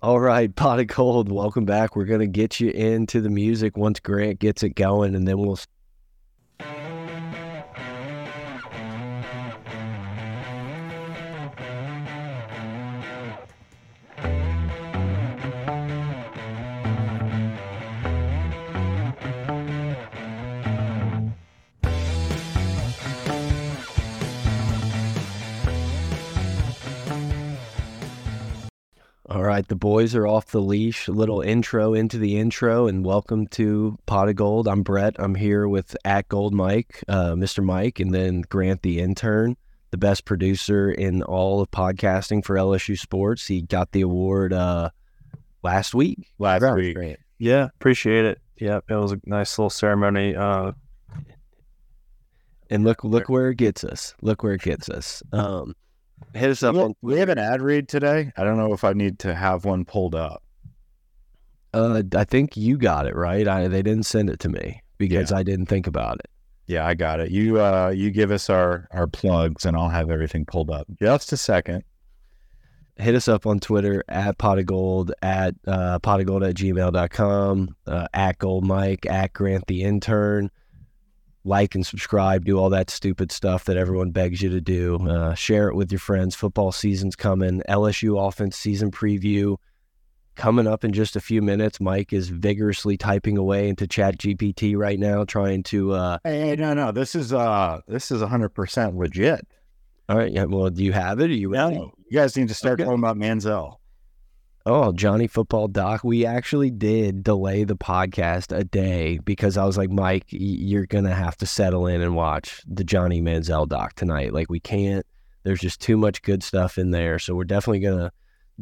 All right, Pot of Gold, welcome back. We're going to get you into the music once Grant gets it going, and then we'll the boys are off the leash. A little intro into the intro, and welcome to Pot of Gold. I'm Brett. I'm here with at Gold Mike, uh, Mr. Mike, and then Grant, the intern, the best producer in all of podcasting for LSU sports. He got the award uh, last week. last Congrats, week. Grant. Yeah, appreciate it. Yep, it was a nice little ceremony. Uh, And look, look where it gets us. Look where it gets us. Um, hit us up We, on. we have an ad read today. I don't know if I need to have one pulled up. Uh, I think you got it right. I they didn't send it to me because I didn't think about it. Yeah, I got it. You uh you give us our our plugs and I'll have everything pulled up. Just a second. hit us up on Twitter at pot of gold, at uh, pot of gold at gmail.com, uh, at gold mike, at grant the intern. Like and subscribe, do all that stupid stuff that everyone begs you to do. Uh, share it with your friends. Football season's coming. LSU offense season preview coming up in just a few minutes. Mike is vigorously typing away into Chat GPT right now, trying to. Uh, Hey, no, no. This is uh this is hundred percent legit. all right, yeah, well, do you have it? Are you? No, you guys need to start Okay. talking about Manziel. Oh, Johnny Football Doc. We actually did delay the podcast a day because I was like, Mike, you're going to have to settle in and watch the Johnny Manziel doc tonight. Like, we can't, there's just too much good stuff in there. So, we're definitely going to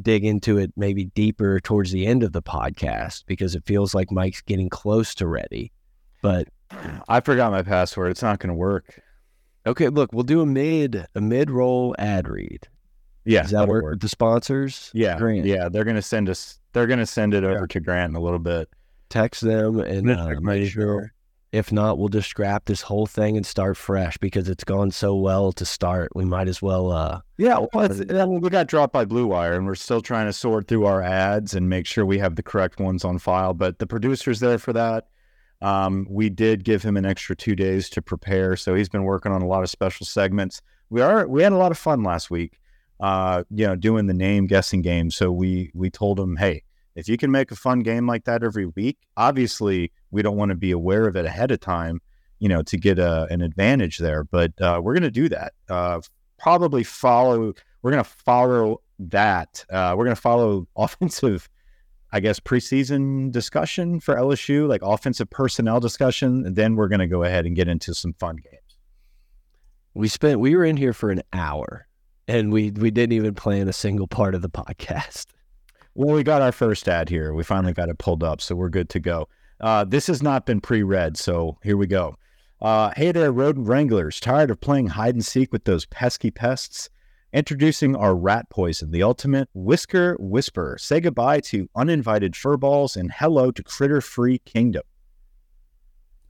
dig into it maybe deeper towards the end of the podcast because it feels like Mike's getting close to ready. But I forgot my password. It's not gonna work. okay, look, we'll do a mid, a mid roll ad read. Yeah, Does that work, with the sponsors? Yeah, Grant. yeah. They're gonna send us. They're gonna send it over to Grant in a little bit. text them and uh, make sure. If not, we'll just scrap this whole thing and start fresh because it's gone so well to start. We might as well. Uh, Yeah, well, mean, we got dropped by Blue Wire, and we're still trying to sort through our ads and make sure we have the correct ones on file. But the producer's there for that. Um, we did give him an extra two days to prepare, so he's been working on a lot of special segments. We are we had a lot of fun last week, uh, you know, doing the name guessing game. So we we told them, hey, if you can make a fun game like that every week, obviously we don't want to be aware of it ahead of time, you know, to get a, an advantage there. But uh, we're going to do that. Uh, probably follow. We're going to follow that. Uh, we're going to follow offensive, I guess, preseason discussion for LSU, like offensive personnel discussion, and then we're going to go ahead and get into some fun games. we spent. We were in here for an hour, and we we didn't even plan a single part of the podcast. Well, we got our first ad here. We finally got it pulled up, so we're good to go. Uh, this has not been pre-read, so here we go. Uh, hey there, rodent wranglers! Tired of playing hide and seek with those pesky pests? Introducing our rat poison, the ultimate whisker whisperer. Say goodbye to uninvited furballs and hello to critter-free kingdom.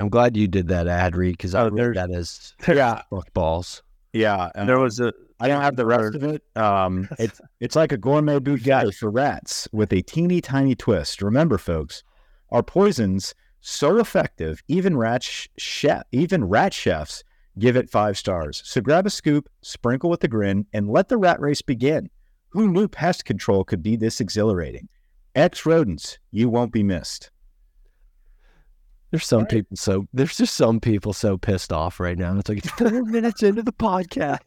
I'm glad you did that ad read because I Oh, read that as Yeah, fuck balls. Yeah. uh, there was a I don't have the rest of it. Um, it's it's like a gourmet buffet for rats with a teeny tiny twist. Remember, folks, our poisons so effective, even rat sh- chef, even rat chefs give it five stars. So grab a scoop, sprinkle with a grin, and let the rat race begin. Who knew pest control could be this exhilarating? X rodents, you won't be missed. There's some people so there's just some people so pissed off right now. It's like it's four minutes into the podcast.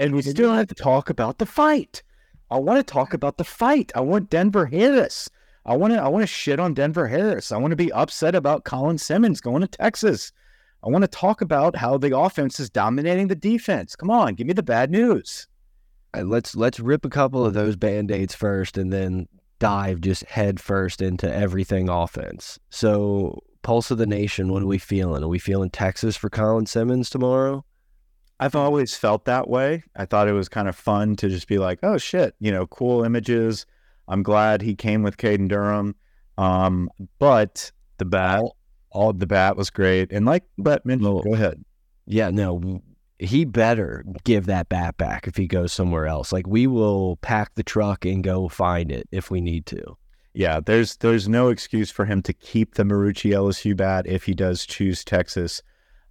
And we still have to talk about the fight. I want to talk about the fight. I want Denver Harris. I want to I want to shit on Denver Harris. I want to be upset about Colin Simmons going to Texas. I want to talk about how the offense is dominating the defense. Come on, give me the bad news. Uh, let's let's rip a couple of those band-aids first and then dive just head first into everything offense. So pulse of the nation, what are we feeling? Are we feeling Texas for Colin Simmons tomorrow? I've always felt that way. I thought it was kind of fun to just be like, oh shit, you know, cool images. I'm glad he came with Caden Durham. Um, but the bat. all, all the bat was great. And like but mentioned, go ahead. Yeah, no, he better give that bat back if he goes somewhere else. Like we will pack the truck and go find it if we need to. Yeah, there's there's no excuse for him to keep the Marucci LSU bat if he does choose Texas.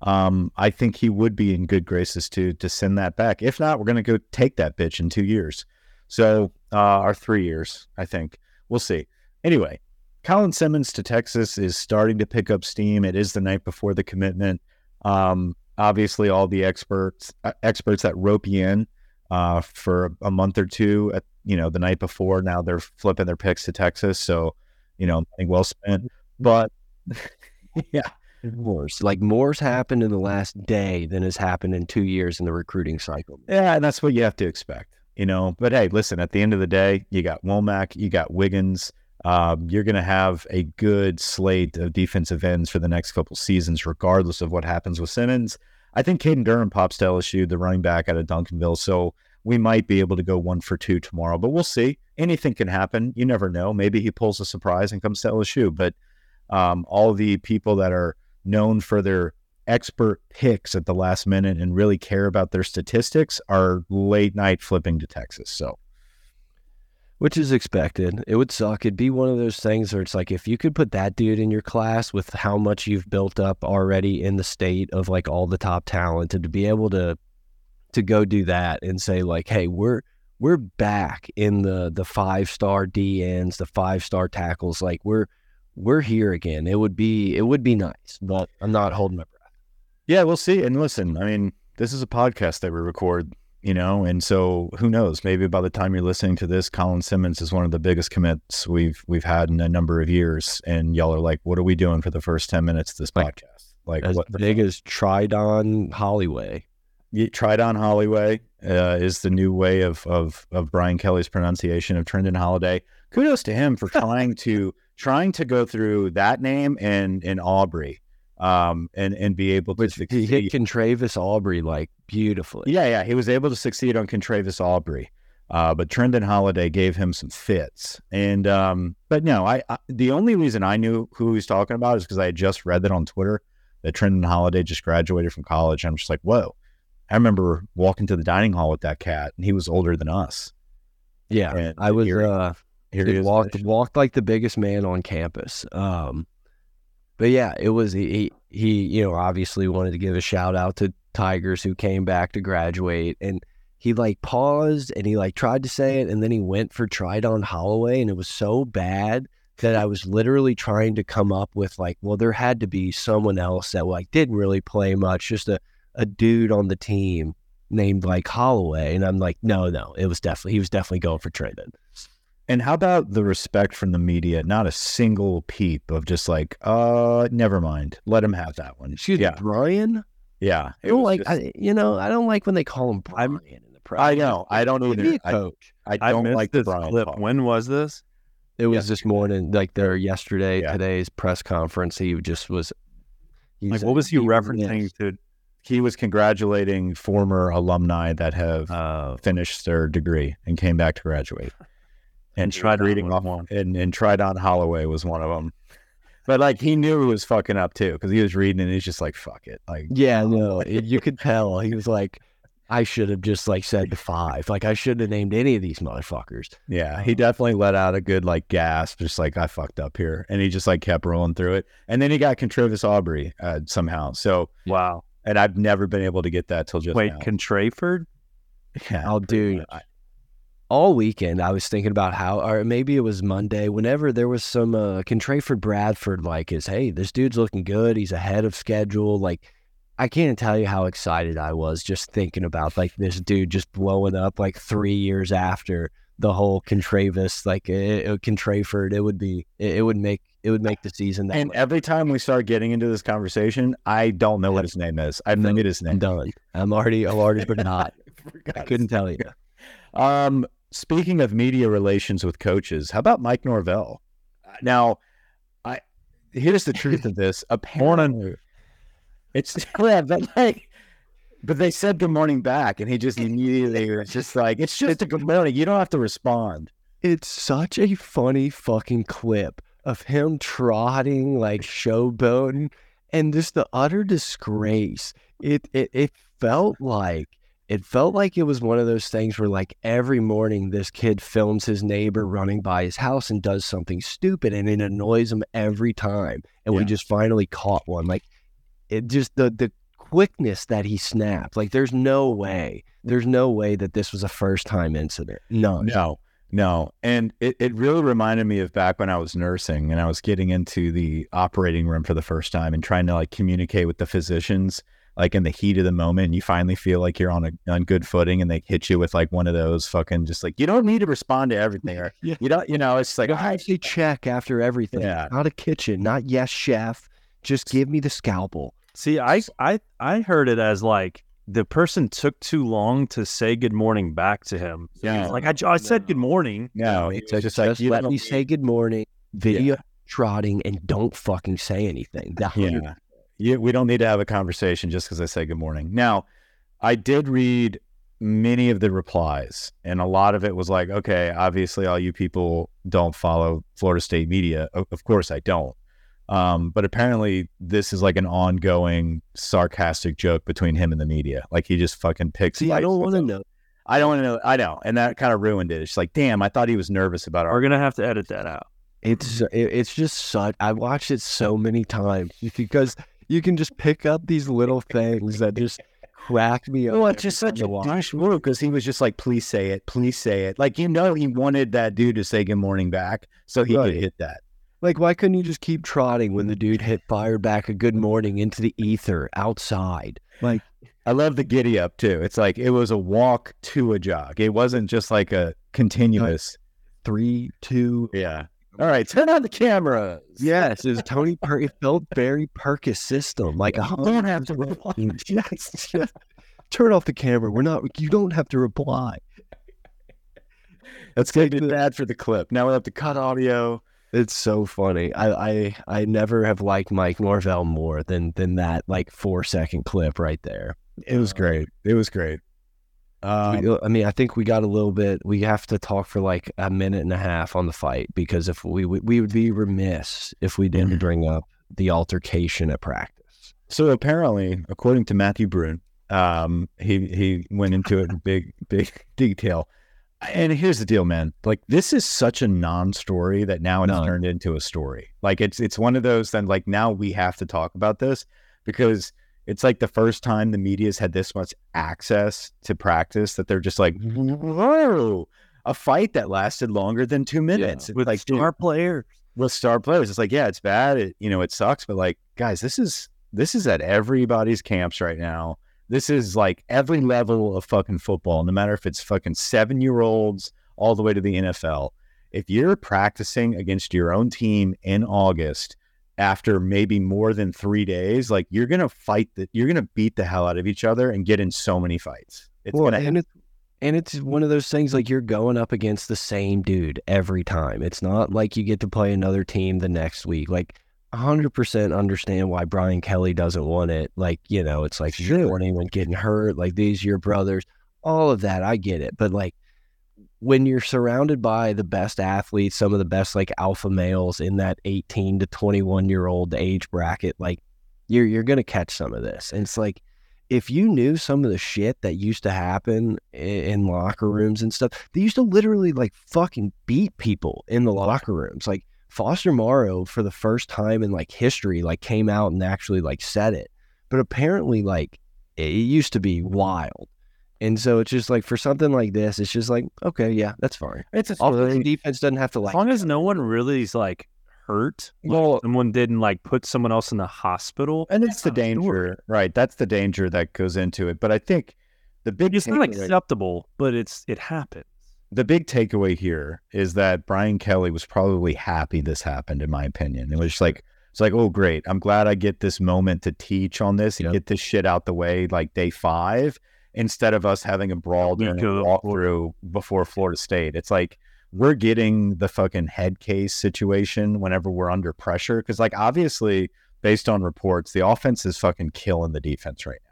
Um, I think he would be in good graces to to send that back. If not, we're going to go take that bitch in two years. So, uh, or three years, I think. We'll see. Anyway, Colin Simmons to Texas is starting to pick up steam. It is the night before the commitment. Um, obviously, all the experts uh, experts that rope you in uh, for a month or two at you know the night before. Now they're flipping their picks to Texas, so you know money well spent. But yeah, Moore's like more's happened in the last day than has happened in two years in the recruiting cycle. Yeah, and that's what you have to expect, you know. But hey, listen, at the end of the day, you got Womack, you got Wiggins. Um, you're going to have a good slate of defensive ends for the next couple seasons, regardless of what happens with Simmons. I think Caden Durham pops to LSU, the running back out of Duncanville. So we might be able to go one for two tomorrow, but we'll see. Anything can happen. You never know. Maybe he pulls a surprise and comes to LSU. But um, all the people that are known for their expert picks at the last minute and really care about their statistics are late night flipping to Texas. So, which is expected. It would suck. It'd be one of those things where it's like if you could put that dude in your class with how much you've built up already in the state of like all the top talent, and to be able to to go do that and say like, hey, we're we're back in the the five star DNs, the five star tackles. Like we're we're here again. It would be it would be nice, but I'm not holding my breath. Yeah, we'll see. And listen, I mean, this is a podcast that we record, you know, and so who knows? Maybe by the time you're listening to this, Colin Simmons is one of the biggest commits we've we've had in a number of years, and y'all are like, "What are we doing for the first ten minutes of this podcast?" Like, As what the big fuck? as Tridon Hollyway. Tridon Holloway uh, is the new way of, of of Brian Kelly's pronunciation of Trendon Holiday. Kudos to him for trying to trying to go through that name and and Aubrey, um, and and be able to Which he hit succeed. Contravis Aubrey like beautifully. Yeah, yeah, he was able to succeed on Contravis Aubrey, uh, but Trendon Holiday gave him some fits. And um, but no, I, I the only reason I knew who he was talking about is because I had just read that on Twitter that Trendon Holiday just graduated from college. I'm just like, whoa. I remember walking to the dining hall with that cat, and he was older than us. Yeah, And I was here- uh Here he walked walked like the biggest man on campus. Um, but yeah, it was he, he. You know, obviously wanted to give a shout out to Tigers who came back to graduate, and he like paused and he like tried to say it, and then he went for Tridon Holloway, and it was so bad that I was literally trying to come up with like, well, there had to be someone else that like didn't really play much, just a a dude on the team named like Holloway, and I'm like, no, no, it was definitely he was definitely going for Trendon. And how about the respect from the media? Not a single peep of just like, uh, never mind. Let him have that one. Excuse yeah, me, Brian. yeah. I don't like, just- I, you know, I don't like when they call him Brian in the press. I know. I don't Give either. a I, coach. I I don't missed like the this Brian clip. talk. When was this? it was Yes. this morning, like their yesterday, Yeah. today's press conference. He just was. Like, what was he was referencing to? He was congratulating former alumni that have Uh, finished their degree and came back to graduate. And tried reading off one. and, and Tridon Holloway was one of them. But like he knew he was fucking up too because he was reading and he's just like fuck it like Yeah, no, you could tell. He was like, I should have just like said the five. Like I shouldn't have named any of these motherfuckers. yeah he definitely let out a good like gasp just like I fucked up here and he just like kept rolling through it and then he got Controvis Aubrey uh, somehow so Wow. And I've never been able to get that till just Wait, now. Contraford? yeah, I'll do. much. all weekend I was thinking about how, or maybe it was Monday, whenever there was some uh, Contraford Bradford like is, hey, this dude's looking good. He's ahead of schedule. Like, I can't tell you how excited I was just thinking about like this dude just blowing up like three years after the whole Contravis, like it, it, Contraford. It would be, it, it would make, it would make the season that and much. every time we start getting into this conversation I don't know what his name is I No, forget his I'm name done. I'm already, I'm already forgot. Forgot I his couldn't tell you. Um, speaking of media relations with coaches, how about Mike Norvell? Now, I here's the truth of this. Apparently, it's yeah, but like, but they said good morning back, and he just immediately was just like, it's just a good morning. You don't have to respond. It's such a funny fucking clip of him trotting like showboating and just the utter mm. disgrace. It it it felt like it felt like it was one of those things where like every morning this kid films his neighbor running by his house and does something stupid and it annoys him every time and we just finally caught one. Like it just the the quickness that he snapped like there's no way there's no way that this was a first time incident. No. No, no. And it, it really reminded me of back when I was nursing and I was getting into the operating room for the first time and trying to like communicate with the physicians, like in the heat of the moment. You finally feel like you're on a on good footing and they hit you with like one of those fucking just like, you don't need to respond to everything. Or Yeah. you don't, you know, it's like, you have to ah. check after everything Yeah. not a kitchen not yes chef just give me the scalpel See, I, I, I heard it as like the person took too long to say good morning back to him. So Yeah. he's like I said good morning. no, He it's just just, like, you let don't me say good morning video trotting and don't fucking say anything The Yeah. yeah. We don't need to have a conversation just because I say good morning. Now, I did read many of the replies, and a lot of it was like, okay, obviously, all you people don't follow Florida State media. Of, of course, I don't. Um, but apparently, this is like an ongoing sarcastic joke between him and the media. Like he just fucking picks. see i don't want to know I don't want to know. I know, and that kind of ruined it. It's like, damn, I thought he was nervous about it. We're gonna have to edit that out. It's it's just such. I watched it so many times because you can just pick up these little things that just crack me up. Well, it's just every such a time watch. douche move because he was just like, please say it, please say it. Like, you know, he wanted that dude to say good morning back so he Right. could hit that. Like, why couldn't you just keep trotting when the dude hit fired back a good morning into the ether outside? Like, I love the giddy up too. It's like it was a walk to a jog. It wasn't just like a continuous. three, two. Yeah. All right, turn on the cameras. Yes, it was Tony Per. It felt very Perkis system. Like, a You don't have to reply. yes, yes. Turn off the camera. We're not. You don't have to reply. That's gonna be bad for the clip. Now we have to cut audio. It's so funny. I, I I never have liked Mike Norvell more than than that like four second clip right there. It was great. It was great. Um, I mean, I think we got a little bit. We have to talk for like a minute and a half on the fight because if we we, we would be remiss if we didn't Mhm. bring up the altercation at practice. So apparently, according to Matthew Brune, um, he he went into it in big big detail. And here's the deal, man. Like this is such a non-story that now it's None. turned into a story. Like it's it's one of those then like now we have to talk about this because it's like the first time the media's had this much access to practice that they're just like, whoa, a fight that lasted longer than two minutes. It's With like, dude, star players. with star players. It's like, yeah, it's bad. It, you know, it sucks, but like, guys, this is this is at everybody's camps right now. This is like every level of fucking football, no matter if it's fucking seven year olds all the way to the NFL. If you're practicing against your own team in August after maybe more than three days, like you're gonna fight that you're gonna beat the hell out of each other and get in so many fights. It's Well, gonna and it's and it's one of those things like you're going up against the same dude every time. It's not like you get to play another team the next week. Like 100% understand why Brian Kelly doesn't want it. Like, you know, it's like you don't want anyone getting hurt. Like these are your brothers. All of that, I get it. But like when you're surrounded by the best athletes, some of the best like alpha males in that 18 to 21 year old age bracket, like you're you're gonna catch some of this. And it's like if you knew some of the shit that used to happen i- in locker rooms and stuff, they used to literally like fucking beat people in the locker rooms. Like Foster Moreau, for the first time in like history, like came out and actually like said it. But apparently, like it used to be wild. And so it's just like for something like this, it's just like, okay, yeah, that's fine. it's a Offense and defense doesn't have to like As long as no one really is like hurt, like, Well- someone didn't like put someone else in the hospital. and it's the not a story. danger, right? That's the danger that goes into it. But I think the big It's not acceptable, but it's it happened. The big takeaway here is that Brian Kelly was probably happy this happened, in my opinion. It was just like it's like, oh great, I'm glad I get this moment to teach on this and Yep. get this shit out the way like day five, instead of us having a brawl during a walkthrough before Florida State. It's like we're getting the fucking head case situation whenever we're under pressure. Cause like obviously, based on reports, the offense is fucking killing the defense right now.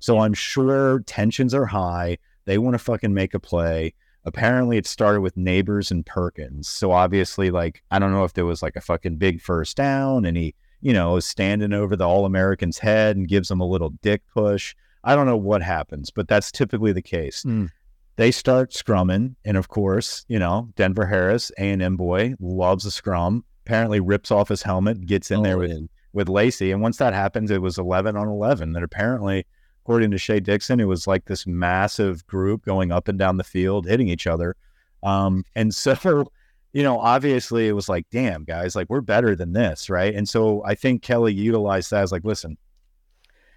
So I'm sure tensions are high. They want to fucking make a play apparently it started with neighbors and Perkins. So obviously, like, I don't know if there was like a fucking big first down and he, you know, is standing over the All American's head and gives him a little dick push. I don't know what happens, but that's typically the case. Mm. They start scrumming, and of course, you know Denver Harris, A and M boy, loves a scrum. Apparently, rips off his helmet, gets in there with with Lacy, and once that happens, it was eleven on eleven. That apparently, according to Shea Dixon, it was like this massive group going up and down the field, hitting each other. Um, and so, you know, obviously, it was like, damn, guys, like we're better than this, right? And so, I think Kelly utilized that as like, listen,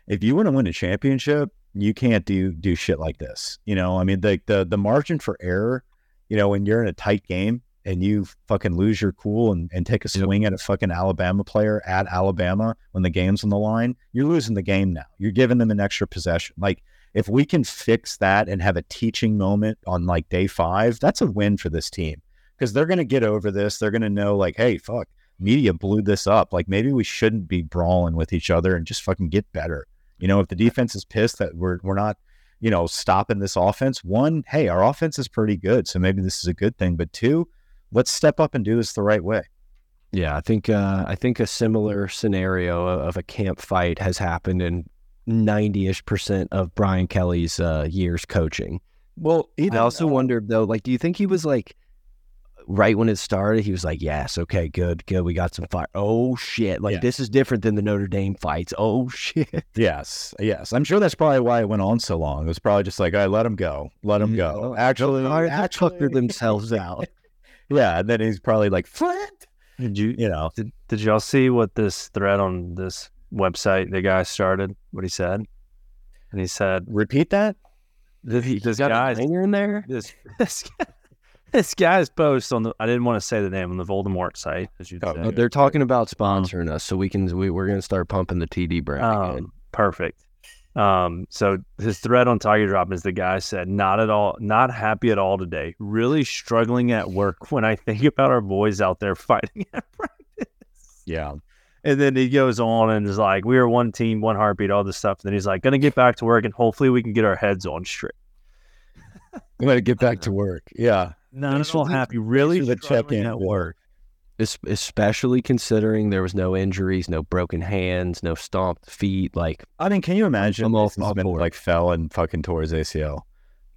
if you want to win a championship, you can't do do shit like this. You know, I mean, the the the margin for error, you know, when you're in a tight game and you fucking lose your cool and, and take a Yep. swing at a fucking Alabama player at Alabama when the game's on the line, you're losing the game now. You're giving them an extra possession. Like if we can fix that and have a teaching moment on like day five, that's a win for this team because they're going to get over this. They're going to know like, hey, fuck, media blew this up. Like maybe we shouldn't be brawling with each other and just fucking get better. You know, if the defense is pissed that we're we're not, you know, stopping this offense, one, hey, our offense is pretty good, so maybe this is a good thing. But two, let's step up and do this the right way. Yeah, I think uh, I think a similar scenario of a camp fight has happened in ninety ish percent of Brian Kelly's uh, years coaching. Well, I also wondered though, like, do you think he was like right when it started? He was like, "Yes, okay, good, good, we got some fire." Oh shit! Like Yeah. this is different than the Notre Dame fights. Oh shit! Yes, yes. I'm sure that's probably why it went on so long. It was probably just like, all right, let him go, let him go. Actually, All right, they actually, tucker themselves out. Yeah. And then he's probably like, Flint, Did you you know, did, did y'all see what this thread on this website the guy started? What he said? And he said repeat that. this, He this got a guy's hanger in there. this this guy, this guy's post on the I didn't want to say the name on the Voldemort site as you Oh, say. Oh, they're talking about sponsoring us, so we can we, we're gonna start pumping the TD brand again. Um, perfect. Um, so his thread on Tiger Drop is the guy said, not at all, not happy at all today. Really struggling at work when I think about our boys out there fighting at practice. Yeah, And then he goes on and is like, we are one team, one heartbeat, all this stuff. And then he's like, gonna get back to work and hopefully we can get our heads on straight. I'm gonna get back to work. Yeah, Not at all happy. Really Thanks the check-in. at work. Es- especially considering there was no injuries, no broken hands, no stomped feet. Like, I mean, can you imagine? I'm all- Mason all Smith, for like fell and fucking tore his ACL.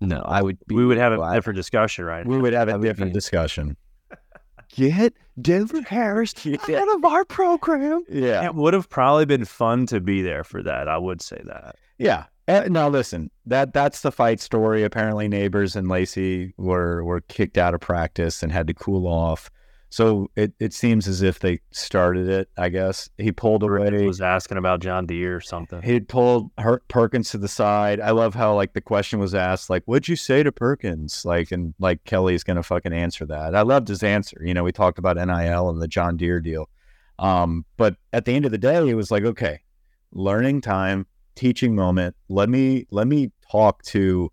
no, I would. Be We would have a glad- different discussion, right? We would have a I would different be- discussion. get Denver Harris out of our program. Yeah, It would have probably been fun to be there for that. I would say that. Yeah. Uh, now listen, that that's the fight story. Apparently, neighbors and Lacy were were kicked out of practice and had to cool off. So it, it seems as if they started it. I guess he pulled away. was asking about John Deere or something. He pulled Her- Perkins to the side. I love how like the question was asked, like, "What'd you say to Perkins?" Like, and like Kelly's gonna fucking answer that. I loved his answer. You know, we talked about NIL and the John Deere deal. Um, but at the end of the day, it was like, okay, learning time, teaching moment. Let me let me talk to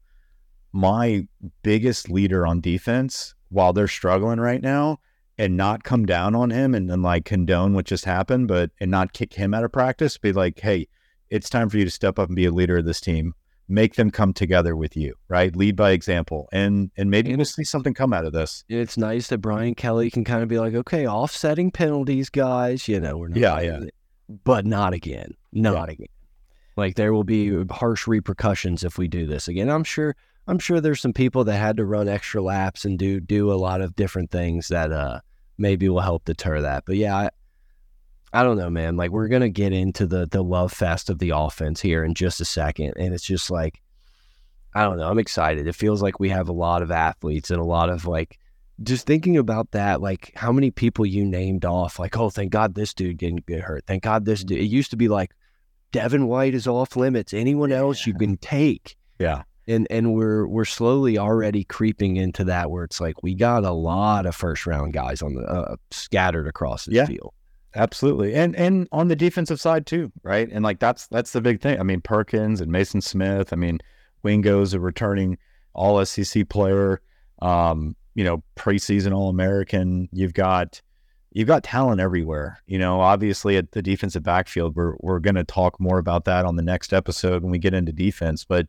my biggest leader on defense while they're struggling right now and not come down on him and then like condone what just happened, but and not kick him out of practice. Be like, hey, it's time for you to step up and be a leader of this team. Make them come together with you, right? Lead by example, and and maybe we'll see something come out of this. It's nice that Brian Kelly can kind of be like, okay, offsetting penalties, guys. You know, we're not. Yeah, it. But not again. Not again. Like there will be harsh repercussions if we do this again. I'm sure. I'm sure there's some people that had to run extra laps and do do a lot of different things that uh maybe will help deter that. But yeah, I, I don't know, man. Like we're gonna get into the the love fest of the offense here in just a second, and it's just like I don't know. I'm excited. It feels like we have a lot of athletes and a lot of like just thinking about that, like how many people you named off, like, oh, thank God this dude didn't get hurt. Thank God this dude. It used to be like Devin White is off limits. Anyone else you can take. Yeah, And and we're we're slowly already creeping into that where it's like we got a lot of first round guys on the uh, scattered across the Yeah. field. absolutely. And and on the defensive side too, right? And like that's that's the big thing. I mean, Perkins and Mason Smith. I mean, Wingo's a returning All SEC player. Um, you know, preseason All American. You've got you've got talent everywhere. You know, obviously at the defensive backfield, we're we're going to talk more about that on the next episode when we get into defense. But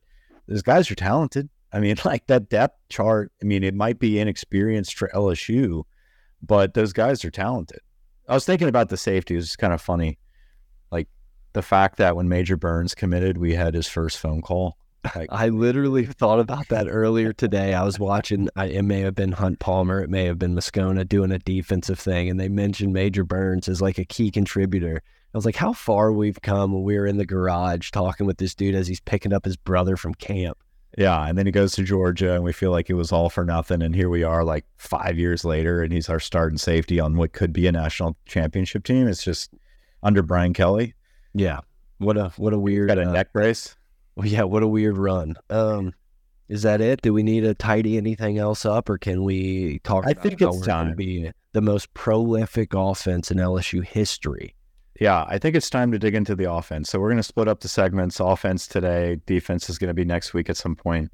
those guys are talented. I mean, like that depth chart. I mean, it might be inexperienced for LSU, but those guys are talented. I was thinking about the safety. It was kind of funny. Like the fact that when Major Burns committed, we had his first phone call. Like, I literally thought about that earlier today. I was watching, I, it may have been Hunt Palmer, it may have been Moscona doing a defensive thing, and they mentioned Major Burns as like a key contributor. I was like, how far we've come when we were in the garage talking with this dude as he's picking up his brother from camp. yeah, and then he goes to Georgia, and we feel like it was all for nothing. And here we are, like five years later, and he's our starting safety on what could be a national championship team. It's just under Brian Kelly. Yeah. What a what a weird Got a uh, neck brace. Well, yeah, what a weird run. Um, is that it? Do we need to tidy anything else up, or can we talk? I think it's time. Be the most prolific offense in LSU history. Yeah, I think it's time to dig into the offense. So we're going to split up the segments. Offense today, defense is going to be next week at some point.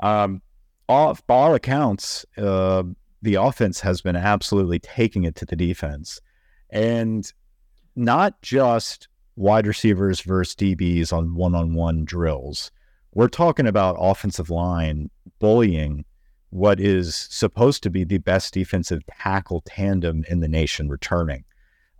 Um, all, by all accounts, uh, the offense has been absolutely taking it to the defense, and not just wide receivers versus DBs on one-on-one drills. We're talking about offensive line bullying what is supposed to be the best defensive tackle tandem in the nation returning.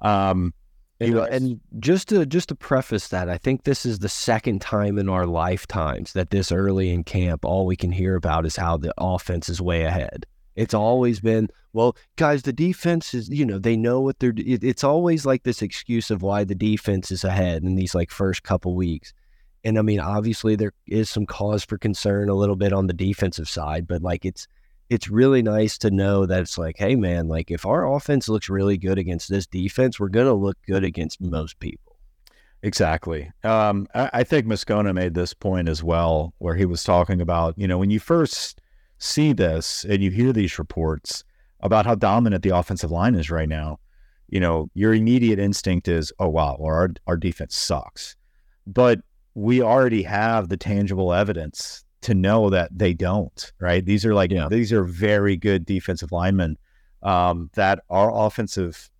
Um, You know, and just to just to preface that, I think this is the second time in our lifetimes that this early in camp, all we can hear about is how the offense is way ahead. It's always been, well, guys, the defense is, you know, they know what they're. It, it's always like this excuse of why the defense is ahead in these like first couple weeks. And I mean, obviously there is some cause for concern a little bit on the defensive side, but like it's it's really nice to know that it's like, hey man, like if our offense looks really good against this defense, we're gonna look good against most people. Exactly. Um, I, I think Moscona made this point as well, where he was talking about, you know, when you first see this and you hear these reports about how dominant the offensive line is right now, you know, your immediate instinct is, oh, wow, or our, our defense sucks. But we already have the tangible evidence to know that they don't, right? These are like, Yeah. these are very good defensive linemen um, that our offensive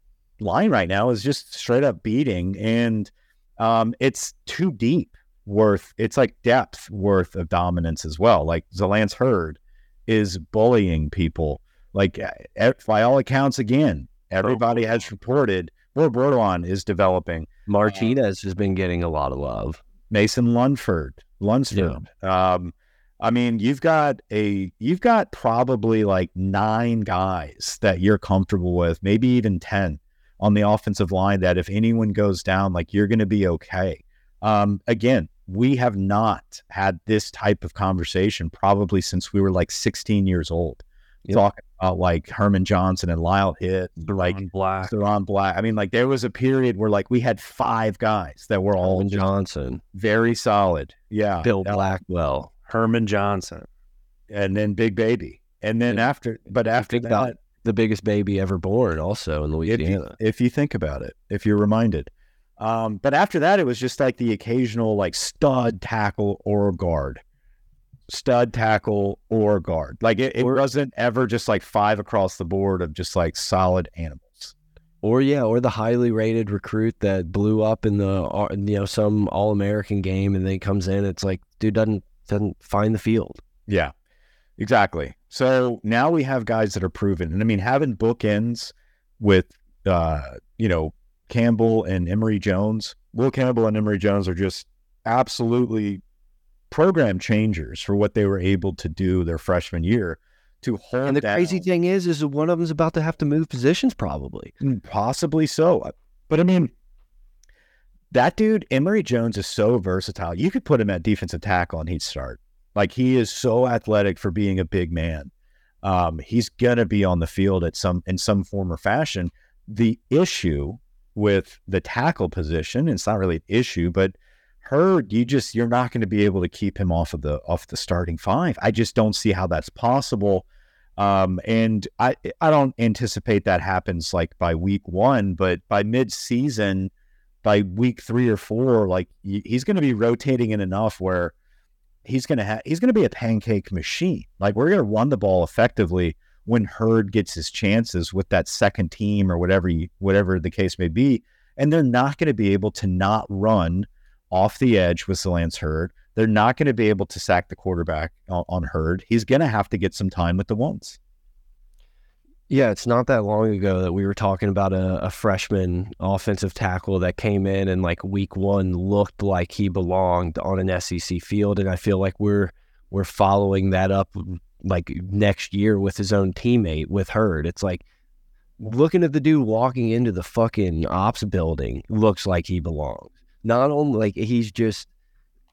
line right now is just straight up beating. And um, it's too deep worth, it's like depth worth of dominance as well. Like Zalance Heard is bullying people. Like, eh, by all accounts, again, everybody has reported Bordelon is developing. Martinez has been getting a lot of love. Mason Lunford, Lunsford. Um, I mean, you've got a you've got probably like nine guys that you're comfortable with, maybe even ten on the offensive line. That if anyone goes down, like you're going to be okay. Um, again, we have not had this type of conversation probably since we were like 16 years old. Yep. Talking about like Herman Johnson and Lyle Hitt, like Black. Ciron Black. I mean, like there was a period where like we had five guys that were all Alvin Johnson, very solid. Yeah. Bill. Blackwell. Herman Johnson. And then Big Baby. And then Yeah. after, but after that, The biggest baby ever born, also in if you, Louisiana. if you think about it, if you're reminded. Um, but after that, it was just like the occasional like stud tackle or guard, stud tackle or guard. Like it, it Or- wasn't ever just like five across the board of just like solid animals. Or yeah, or the highly rated recruit that blew up in the uh, you know some All American game, and then he comes in. It's like dude doesn't doesn't find the field. Yeah, exactly. So now we have guys that are proven. And I mean, having bookends with, uh, you know, Campbell and Emery Jones, Will Campbell and Emery Jones are just absolutely program changers for what they were able to do their freshman year to hold And the down- crazy thing is, is that one of them's about to have to move positions probably. Possibly so. But I mean, that dude, Emery Jones, is so versatile. You could put him at defensive tackle and he'd start. Like he is so athletic for being a big man. Um, he's gonna be on the field at some in some form or fashion. The issue with the tackle position, it's not really an issue, but Heard, you just you're not going to be able to keep him off of the off the starting five. I just don't see how that's possible. Um, and I I don't anticipate that happens like by week one, but by mid season, by week three or four, like he's going to be rotating in enough where he's going to have he's going to be a pancake machine. Like we're going to run the ball effectively when Heard gets his chances with that second team or whatever you, whatever the case may be, and they're not going to be able to not run off the edge with Lance Heard. They're not going to be able to sack the quarterback on, on Heard. He's going to have to get some time with the ones. Yeah, it's not that long ago that we were talking about a, a, freshman offensive tackle that came in and like week one looked like he belonged on an SEC field, and I feel like we're we're following that up like next year with his own teammate with Heard. It's like looking at the dude walking into the fucking ops building looks like he belongs. Not only like he's just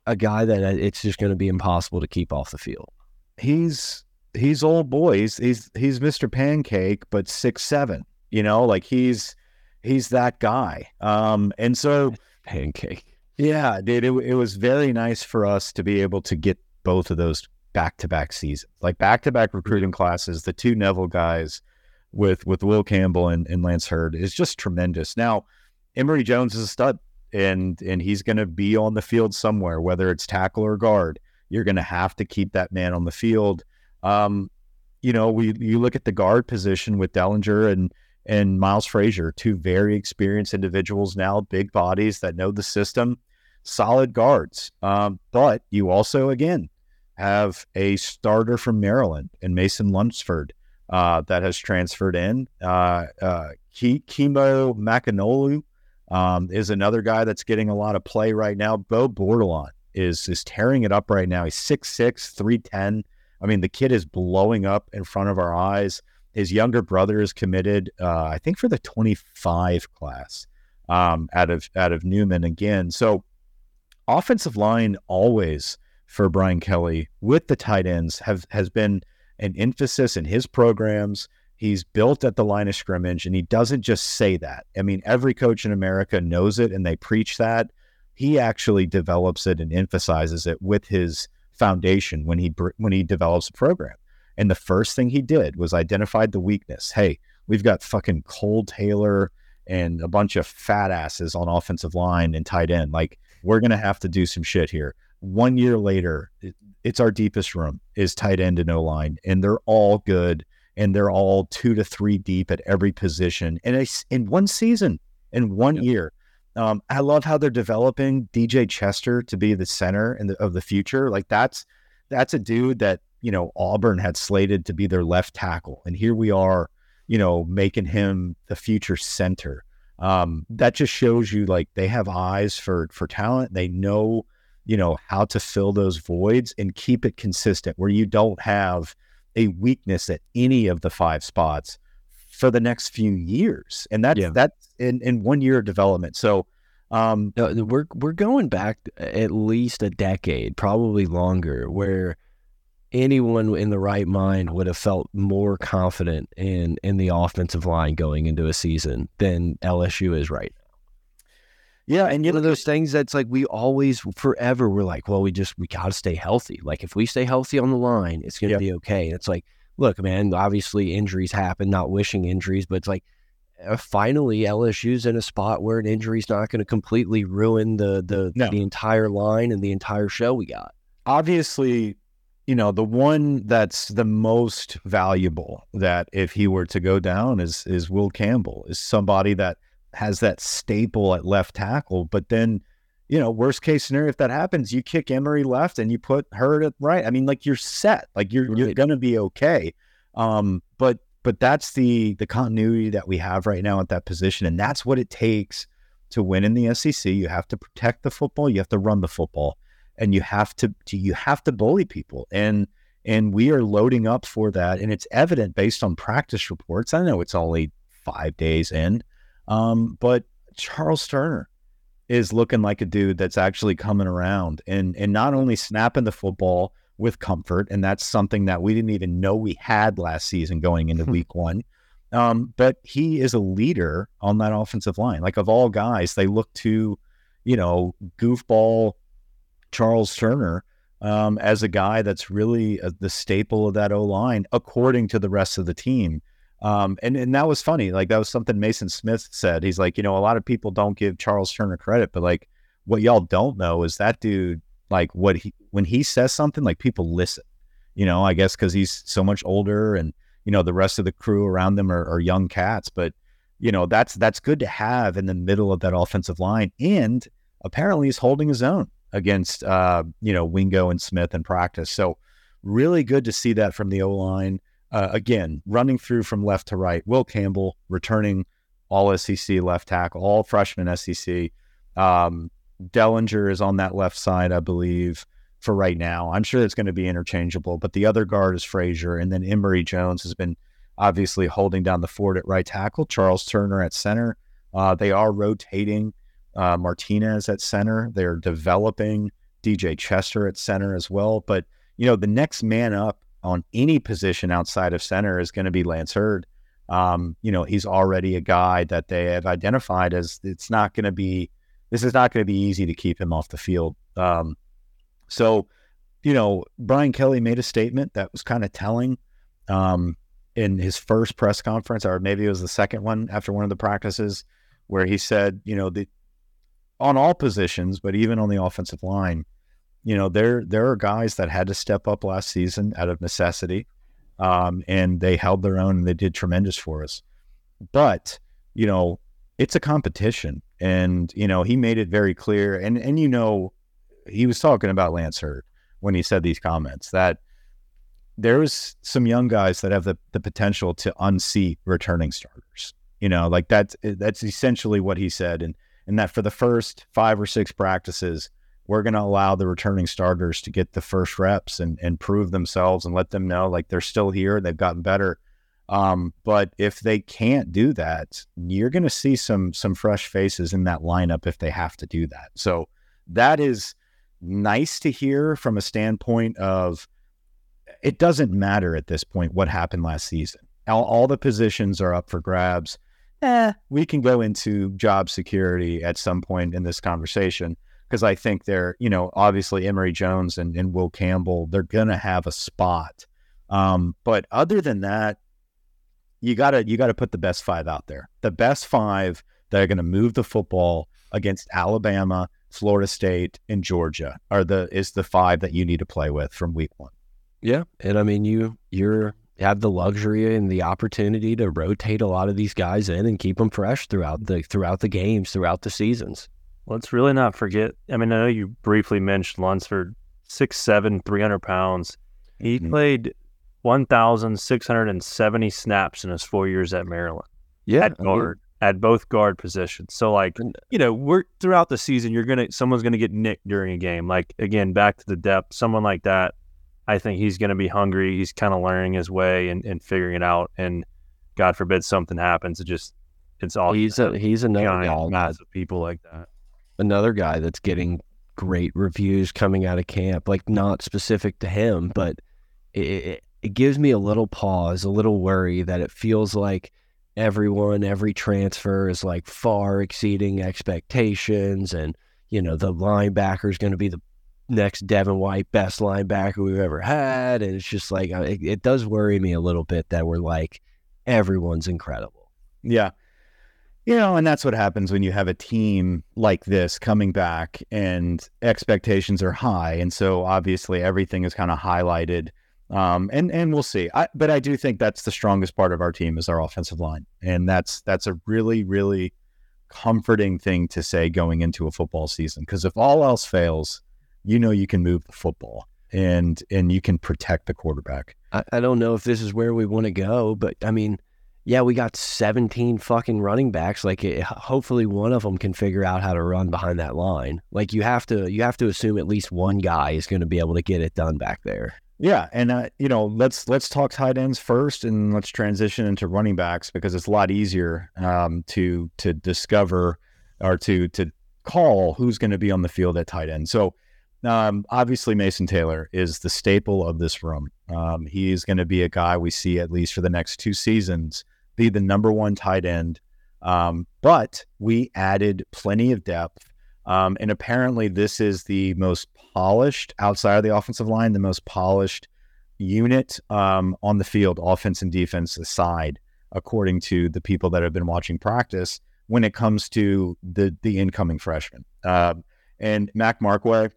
a guy that uh, it's just going to be impossible to keep off the field. He's he's old boy. He's he's he's Mr. Pancake, but six seven. You know, like he's he's that guy. Um, and so pancake. Yeah, dude, it, it was very nice for us to be able to get both of those back to back seasons, like back to back recruiting classes. The two Neville guys with with Will Campbell and, and Lance Heard is just tremendous. Now, Emery Jones is a stud, and and he's going to be on the field somewhere, whether it's tackle or guard. You're going to have to keep that man on the field. Um, you know, we you look at the guard position with Dellinger and and Miles Frazier, two very experienced individuals now, big bodies that know the system, solid guards. Um, but you also, again, have a starter from Maryland and Mason Lunsford uh, that has transferred in. Uh, uh, Kimo Makaneole um, is another guy that's getting a lot of play right now. Beau Bordelon is is tearing it up right now. He's 6'6", 310. I mean, the kid is blowing up in front of our eyes. His younger brother is committed, uh, I think, for the 25 class um, out of out of Newman again. So offensive line always for Brian Kelly with the tight ends have has been an emphasis in his programs. He's built at the line of scrimmage, and he doesn't just say that. I mean, every coach in America knows it, and they preach that. He actually develops it and emphasizes it with his foundation when he when he develops a program. And the first thing he did was identified the weakness. Hey, we've got fucking Cole Taylor and a bunch of fat asses on offensive line and tight end. Like, we're gonna have to do some shit here. One year later, it's our deepest room is tight end and O line, and they're all good, and they're all two to three deep at every position, and in one season, in one year. Um, I love how they're developing DJ Chester to be the center of the future. Like that's that's a dude that you know Auburn had slated to be their left tackle, and here we are, you know, making him the future center. Um, that just shows you like they have eyes for for talent. They know you know, how to fill those voids and keep it consistent where you don't have a weakness at any of the five spots for the next few years. And that's yeah. that's in, in one year of development. So um, we're we're going back at least a decade, probably longer, where anyone in the right mind would have felt more confident in in the offensive line going into a season than LSU is right now. Yeah, and you one of those things that's like we always forever we're like, well, we just we got to stay healthy. Like if we stay healthy on the line, it's going to be okay. And it's like, look, man, obviously injuries happen. Not wishing injuries, but it's like uh, finally LSU's in a spot where an injury is not going to completely ruin the the no. the entire line and the entire show we got. Obviously, you know the one that's the most valuable that if he were to go down is is Will Campbell is somebody that has that staple at left tackle. But then, you know, worst case scenario, if that happens, you kick Emery left and you put Heard at right. I mean, like you're set. Like you're right. you're gonna be okay. Um, but but that's the the continuity that we have right now at that position, and that's what it takes to win in the SEC. You have to protect the football. You have to run the football, and you have to, to you have to bully people. And and we are loading up for that, and it's evident based on practice reports. I know it's only five days in, um, but Charles Turner is looking like a dude that's actually coming around and and not only snapping the football with comfort, and that's something that we didn't even know we had last season going into week one. Um, but he is a leader on that offensive line. Like of all guys, they look to, you know, goofball Charles Turner um, as a guy that's really a, the staple of that O line, according to the rest of the team. Um, and, and that was funny. Like that was something Mason Smith said. He's like, you know, a lot of people don't give Charles Turner credit, but like what y'all don't know is that dude, like what he, when he says something, like people listen, you know, I guess cause he's so much older and, you know, the rest of the crew around them are, are young cats, but you know, that's, that's good to have in the middle of that offensive line. And apparently he's holding his own against, uh, you know, Wingo and Smith in practice. So really good to see that from the O line. Uh, again, running through from left to right, Will Campbell returning all SEC left tackle, all freshman SEC. Um, Dellinger is on that left side, I believe, for right now. I'm sure it's going to be interchangeable, but the other guard is Frazier, and then Emery Jones has been obviously holding down the fort at right tackle. Charles Turner at center. Uh, they are rotating uh, Martinez at center. They're developing DJ Chester at center as well. But you know, the next man up on any position outside of center is going to be Zalance Heard. Um, you know, he's already a guy that they have identified as it's not going to be, this is not going to be easy to keep him off the field. Um, so, you know, Brian Kelly made a statement that was kind of telling um, in his first press conference, or maybe it was the second one after one of the practices, where he said, you know, the, on all positions, but even on the offensive line, you know, there there are guys that had to step up last season out of necessity, um, and they held their own and they did tremendous for us. But you know, it's a competition, and you know, he made it very clear, and and you know, he was talking about Zalance Heard when he said these comments that there's some young guys that have the, the potential to unseat returning starters. You know, like that's that's essentially what he said, and and that for the first five or six practices, we're going to allow the returning starters to get the first reps and, and prove themselves and let them know like they're still here, they've gotten better. Um, but if they can't do that, you're going to see some some fresh faces in that lineup if they have to do that. So that is nice to hear from a standpoint of it doesn't matter at this point what happened last season. All, all the positions are up for grabs. Eh, we can go into job security at some point in this conversation because I think they're, you know, obviously Emery Jones and, and Will Campbell, they're going to have a spot. Um, but other than that, you gotta you gotta put the best five out there. The best five that are going to move the football against Alabama, Florida State, and Georgia are the is the five that you need to play with from week one. Yeah, and I mean you you're have the luxury and the opportunity to rotate a lot of these guys in and keep them fresh throughout the throughout the games, throughout the seasons. Let's really not forget. I mean, I know you briefly mentioned Lunsford, six seven, three hundred pounds. He mm-hmm. played one thousand six hundred and seventy snaps in his four years at Maryland. Yeah, at guard, I mean, at both guard positions. So, like, you know, we're throughout the season, you're gonna someone's gonna get nicked during a game. Like again, back to the depth. Someone like that, I think he's gonna be hungry. He's kind of learning his way and, and figuring it out. And God forbid something happens, it just it's all he's a he's another guy. of people like that another guy that's getting great reviews coming out of camp, like not specific to him, but it, it, gives me a little pause, a little worry that it feels like everyone, every transfer is like far exceeding expectations. And, you know, the linebacker is going to be the next Devin White best linebacker we've ever had. And it's just like, uh, it, it does worry me a little bit that we're like, everyone's incredible. Yeah. You know, and that's what happens when you have a team like this coming back and expectations are high. And so obviously everything is kind of highlighted. Um, and and we'll see. I, but I do think that's the strongest part of our team is our offensive line. And that's that's a really, really comforting thing to say going into a football season. Because if all else fails, you know you can move the football and and you can protect the quarterback. I, I don't know if this is where we want to go, but I mean yeah, we got 17 fucking running backs. Like, it, hopefully, one of them can figure out how to run behind that line. Like, you have to, you have to assume at least one guy is going to be able to get it done back there. Yeah, and uh, you know, let's let's talk tight ends first, and let's transition into running backs because it's a lot easier um, to to discover or to to call who's going to be on the field at tight end. So. Um, obviously, Mason Taylor is the staple of this room. Um, he is going to be a guy we see at least for the next two seasons be the number one tight end. Um, but we added plenty of depth. Um, and apparently, this is the most polished outside of the offensive line, the most polished unit um, on the field, offense and defense aside, according to the people that have been watching practice when it comes to the the incoming freshman. Uh, and Mac Markway,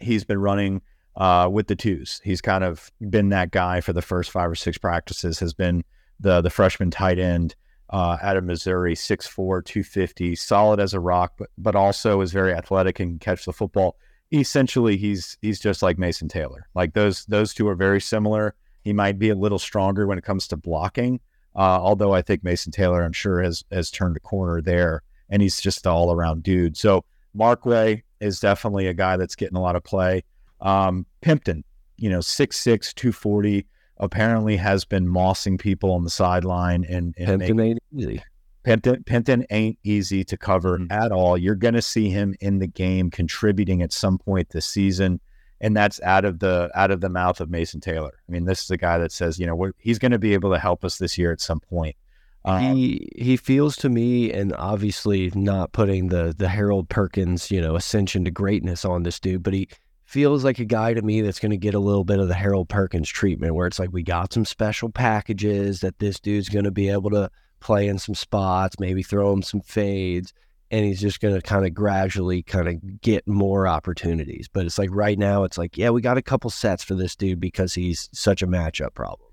he's been running uh, with the twos. He's kind of been that guy for the first five or six practices. Has been the the freshman tight end uh, out of Missouri, 6'4", 250, solid as a rock, but but also is very athletic and can catch the football. Essentially, he's he's just like Mason Taylor. Like those those two are very similar. He might be a little stronger when it comes to blocking. Uh, although I think Mason Taylor, I'm sure, has has turned a corner there, and he's just an all around dude. So Markway is definitely a guy that's getting a lot of play. Um, Pimpton, you know, 6'6", 240, apparently has been mossing people on the sideline and, and Pimpton ain't easy. Pimpton, Pimpton ain't easy to cover Mhm. at all. You're going to see him in the game contributing at some point this season, and that's out of the out of the mouth of Mason Taylor. I mean, this is a guy that says, you know, we're, he's going to be able to help us this year at some point. Um, he he feels to me, and obviously not putting the the Harold Perkins, you know, ascension to greatness on this dude, but he feels like a guy to me that's going to get a little bit of the Harold Perkins treatment, where it's like we got some special packages that this dude's going to be able to play in some spots, maybe throw him some fades, and he's just going to kind of gradually kind of get more opportunities. But it's like right now, it's like yeah, we got a couple sets for this dude because he's such a matchup problem.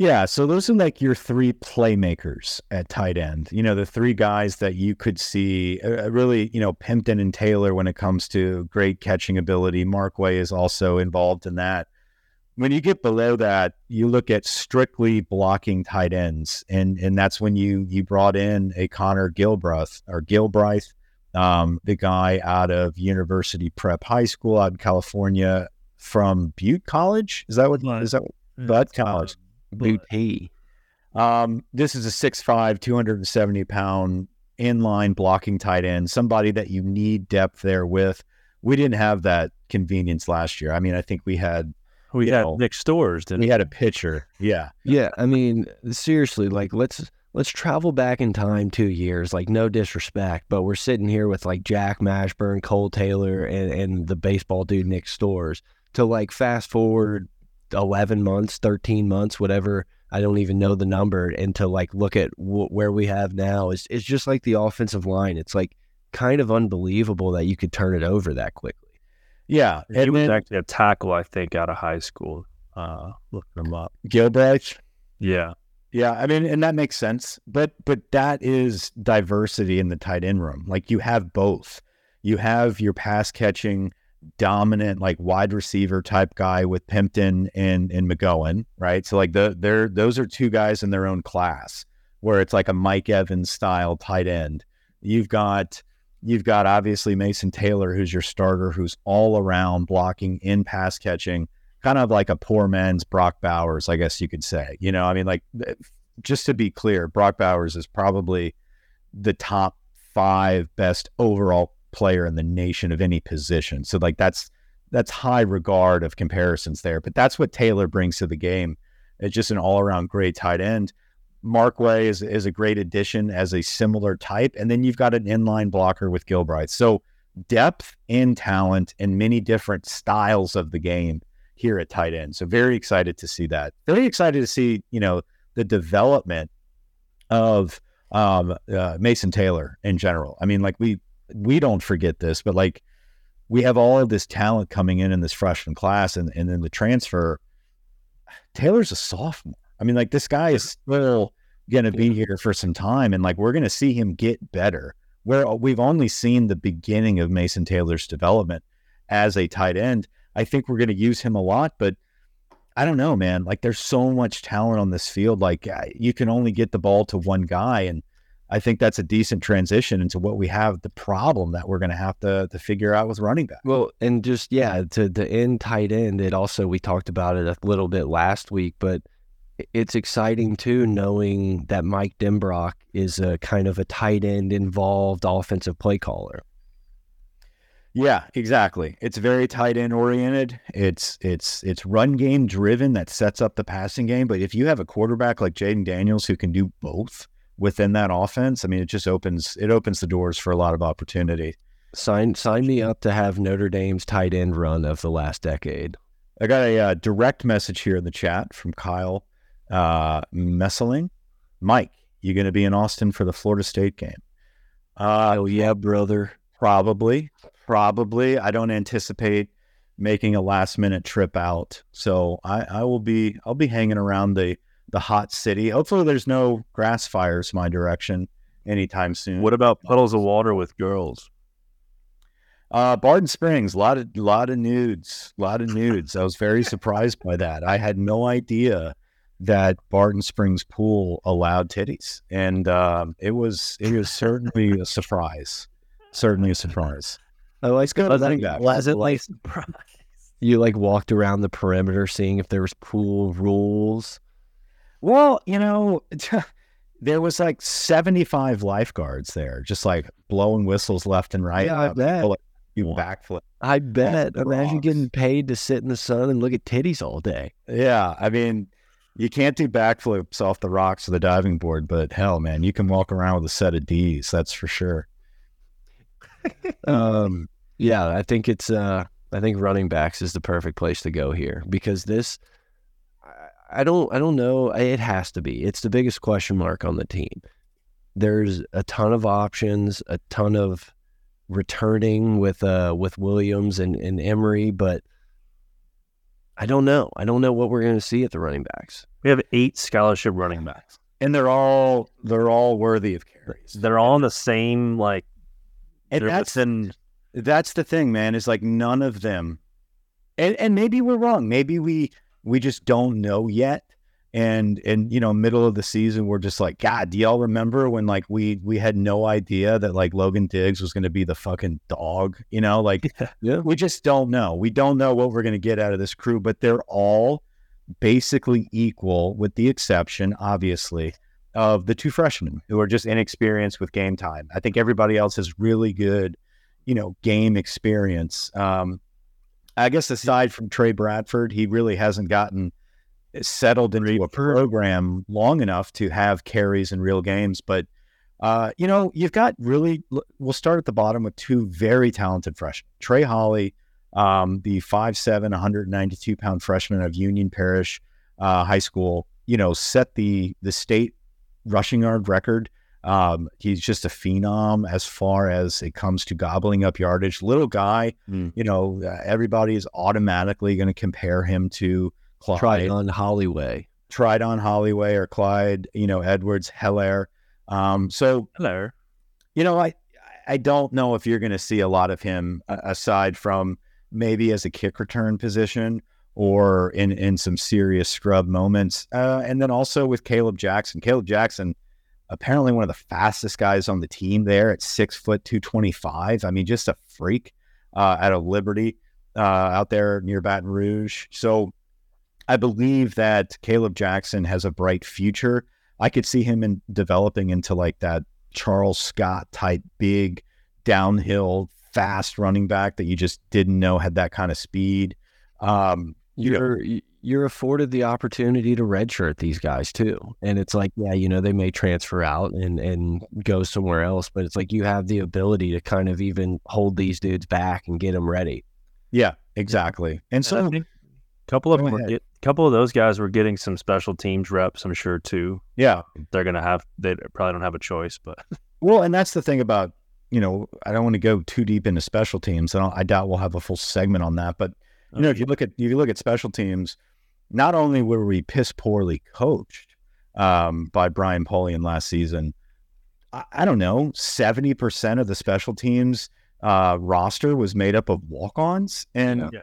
Yeah, so those are like your three playmakers at tight end. You know, the three guys that you could see uh, really, you know, Pimpton and Taylor when it comes to great catching ability. Markway is also involved in that. When you get below that, you look at strictly blocking tight ends, and and that's when you you brought in a Connor Gilbreth or Gilbreth, um, the guy out of University Prep High School out in California from Butte College. Is that what is that? Bud College. Booty. Um, this is a 6'5, 270 pound inline blocking tight end, somebody that you need depth there with. We didn't have that convenience last year. I mean, I think we had We had know, Nick Storz, didn't we had a pitcher. Yeah. Yeah, I mean, seriously, like let's let's travel back in time two years. Like, no disrespect, but we're sitting here with like Jack Mashburn, Cole Taylor, and, and the baseball dude Nick Storz. To like fast forward eleven months, thirteen months, whatever. I don't even know the number, and to like look at w- where we have now is it's just like the offensive line. It's like kind of unbelievable that you could turn it over that quickly. Yeah. he? And was then actually a tackle, I think, out of high school. Uh, looking him up. Gilbreth. Yeah, Yeah, I mean, and that makes sense, but but that is diversity in the tight end room. Like you have both. You have your pass catching, dominant, like wide receiver type guy with Pimpton and and McGowan, right? So like the they're those are two guys in their own class, where it's like a Mike Evans style tight end. You've got you've got obviously Mason Taylor, who's your starter, who's all around blocking in pass catching kind of like a poor man's Brock Bowers, I guess you could say. You know, I mean, like just to be clear, Brock Bowers is probably the top five best overall player in the nation of any position. So like that's that's high regard of comparisons there. But that's what Taylor brings to the game. It's just an all around great tight end. Markway is is a great addition as a similar type, and then you've got an inline blocker with Gilbride. So depth and talent and many different styles of the game here at tight end. So very excited to see that. Very excited to see you know the development of um, uh, Mason Taylor in general. I mean, like we we don't forget this, but like we have all of this talent coming in in this freshman class, and and then the transfer. Taylor's a sophomore. I mean, like this guy is still going to be here for some time, and like we're going to see him get better. Where we've only seen the beginning of Mason Taylor's development as a tight end. I think we're going to use him a lot, but I don't know, man. Like there's so much talent on this field. Like you can only get the ball to one guy, and I think that's a decent transition into what we have. The problem that we're going to have to to figure out with running back. Well, and just yeah, to the end tight end, it also we talked about it a little bit last week, but it's exciting too knowing that Mike Denbrock is a kind of a tight end involved offensive play caller. Yeah, exactly. It's very tight end oriented. It's it's it's run game driven that sets up the passing game. But if you have a quarterback like Jayden Daniels who can do both within that offense, I mean, it just opens it opens the doors for a lot of opportunity. Sign sign me up to have Notre Dame's tight end run of the last decade. I got a uh, direct message here in the chat from Kyle uh, Messeling. Mike, you going to be in Austin for the Florida State game? Uh, Oh yeah, brother. Probably, probably. I don't anticipate making a last minute trip out, so I, I will be. I'll be hanging around the the hot city. Hopefully, there's no grass fires my direction anytime soon. What about puddles of water with girls? Uh, Barton Springs, a lot of lot of nudes, a lot of nudes. I was very surprised by that. I had no idea that Barton Springs pool allowed titties, and um, it was it was certainly a surprise. Certainly a surprise. Oh, let's go to that. Pleasantly surprised. You like walked around the perimeter seeing if there was pool rules. Well, you know, there was like seventy five lifeguards there, just like blowing whistles left and right. Yeah, I bet. You backflip. I bet. Imagine rocks. getting paid to sit in the sun and look at titties all day. Yeah, I mean, you can't do backflips off the rocks or the diving board, but hell, man, you can walk around with a set of D's. That's for sure. Um, yeah, I think it's. Uh, I think running backs is the perfect place to go here because this. I, I don't. I don't know. It has to be. It's the biggest question mark on the team. There's a ton of options, a ton of returning with uh with Williams and, and Emery, but I don't know. I don't know what we're going to see at the running backs. We have eight scholarship running backs. And they're all they're all worthy of carries. They're all in the same like. And that's within that's the thing, man. Is like none of them, and and maybe we're wrong. Maybe we we just don't know yet. And and you know, middle of the season, we're just like, God, do y'all remember when like we we had no idea that like Logan Diggs was going to be the fucking dog? You know, like Yeah. we just don't know. We don't know what we're going to get out of this crew, but they're all basically equal, with the exception, obviously, of the two freshmen who are just inexperienced with game time. I think everybody else has really good, you know, game experience. Um, I guess aside from Tre Bradford, he really hasn't gotten settled into a program long enough to have carries in real games. But uh, you know, you've got really. We'll start at the bottom with two very talented freshmen. Trey Holly, um, the 5'7", 192 pound freshman of Union Parish uh, High School. You know, set the the state rushing yard record. Um, he's just a phenom as far as it comes to gobbling up yardage. Little guy, Mm. you know, uh, everybody is automatically going to compare him to Clyde. Trindon Holliday. tried on Hollyway or Clyde, you know, Edwards, Helaire. Um, so, hello. you know, I I don't know if you're going to see a lot of him uh, aside from maybe as a kick return position or in in some serious scrub moments. Uh, and then also with Caleb Jackson. Caleb Jackson, apparently one of the fastest guys on the team there at six foot two twenty five. I mean, just a freak uh, out of Liberty uh, out there near Baton Rouge. So I believe that Caleb Jackson has a bright future. I could see him in developing into like that Charles Scott type big downhill fast running back that you just didn't know had that kind of speed. Um, you know, you're you're afforded the opportunity to redshirt these guys too, and it's like, yeah, you know, they may transfer out and and go somewhere else, but it's like you have the ability to kind of even hold these dudes back and get them ready. yeah, exactly. And So so, a couple of Go them were couple of those guys were getting some special teams reps. I'm sure too. yeah, They're gonna have. They probably don't have a choice, but Well, and that's the thing about you know I don't want to go too deep into special teams. I, I doubt we'll have a full segment on that. But you know, if you look at if you look at special teams, not only were we piss poorly coached um, by Brian Polian last season, I, I don't know, seventy percent of the special teams uh, roster was made up of walk-ons, and Yeah.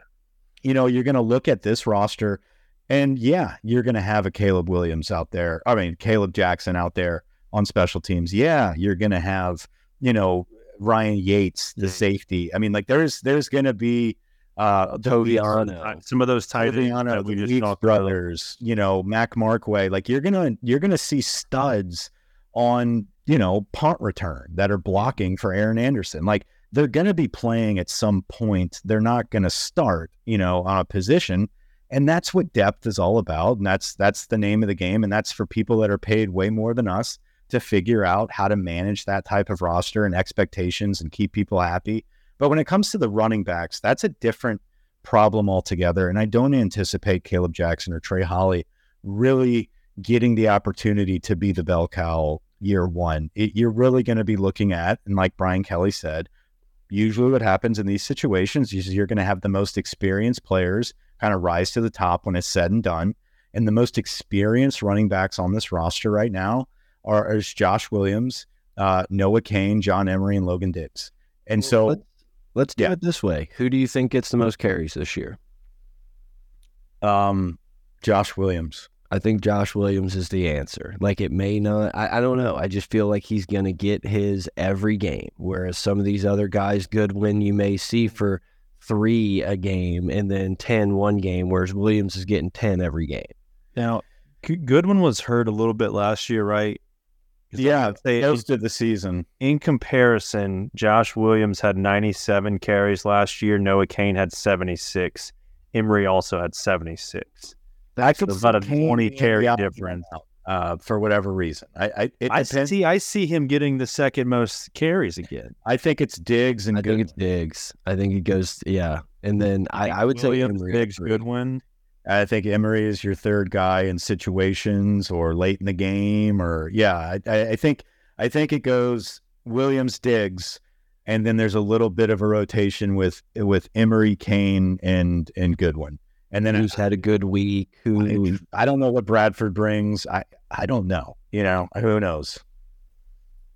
you know you're going to look at this roster, and yeah, you're going to have a Caleb Williams out there. I mean, Caleb Jackson out there on special teams. Yeah, you're going to have, you know, Ryan Yates, the Yeah. safety. I mean, like there's there's going to be uh Toviano. some of those tight Toviano, that we the just talked about. brothers, you know, Mac Markway. Like you're gonna you're gonna see studs on, you know, punt return that are blocking for Aaron Anderson. Like they're gonna be playing at some point. They're not gonna start, you know, on a position. And that's what depth is all about. And that's that's the name of the game. And that's for people that are paid way more than us to figure out how to manage that type of roster and expectations and keep people happy. But when it comes to the running backs, that's a different problem altogether. And I don't anticipate Caleb Jackson or Trey Holly really getting the opportunity to be the bell cow year one. It, you're really going to be looking at, and like Brian Kelly said, usually what happens in these situations is you're going to have the most experienced players kind of rise to the top when it's said and done. And the most experienced running backs on this roster right now are is Josh Williams, uh, Noah Cain, John Emery, and Logan Diggs. And so let's, do Yeah. it this way. Who do you think gets the most carries this year? Um, Josh Williams. I think Josh Williams is the answer. Like it may not, I, I don't know. I just feel like he's going to get his every game. Whereas some of these other guys, Goodwin, you may see for three a game and then 10 one game, whereas Williams is getting 10 every game. Now, Goodwin was hurt a little bit last year, right? 'Cause Yeah, would say most of the season. in comparison, Josh Williams had 97 carries last year. Noah Cain had 76. Emery also had 76. That's So about a Cain 20 carry the difference. uh, for whatever reason. I, I it I see. I see him getting the second most carries again. I think it's Diggs and I think it's Diggs. I think it goes, yeah. And then I, I would say Williams, Emery Diggs, three. Goodwin. I think Emery is your third guy in situations or late in the game, or yeah. I, I I think I think it goes Williams, Diggs, and then there's a little bit of a rotation with with Emery, Cain, and and Goodwin, and then Who's had a good week? Who I, I don't know what Bradford brings. I I don't know. You know who knows.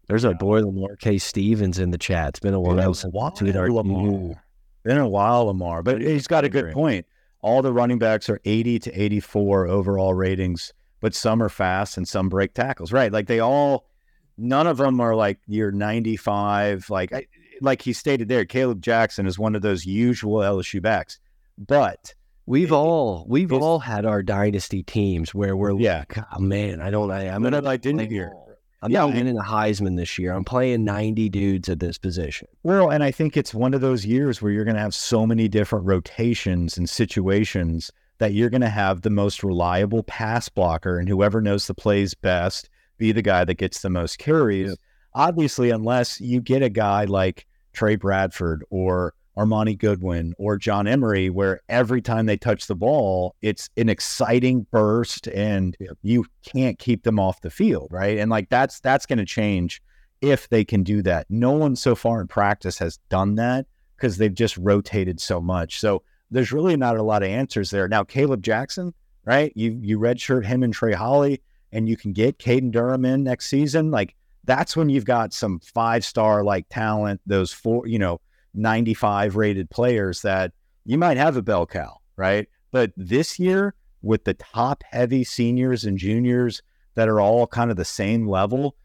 There's a boy Lamar K. Stevens in the chat. It's been a while Been a since while, tweeted our Lamar. Been a while, Lamar, but he's got a good point. All the running backs are 80 to 84 overall ratings, but some are fast and some break tackles. Right? Like they all, none of them are like your 95. Like I, like he stated there, Caleb Jackson is one of those usual LSU backs, but We've all we've all had our dynasty teams where we're Yeah. like, oh, man, I don't I, I'm gonna I didn't hear. I'm Yeah, not winning a Heisman this year. I'm playing 90 dudes at this position. Well, and I think it's one of those years where you're going to have so many different rotations and situations that you're going to have the most reliable pass blocker and whoever knows the plays best be the guy that gets the most carries. Yep. Obviously, unless you get a guy like Tre Bradford or Armoni Goodwin or John Emery, where every time they touch the ball, it's an exciting burst and you can't keep them off the field, right? And like that's that's going to change if they can do that. No one so far in practice has done that because they've just rotated so much. So there's really not a lot of answers there. Now, Caleb Jackson, right? You you redshirt him and Trey Holly, and you can get Caden Durham in next season. Like that's when you've got some five star like talent, those four, you know, 95 rated players that you might have a bell cow, right? But this year, with the top heavy seniors and juniors that are all kind of the same level,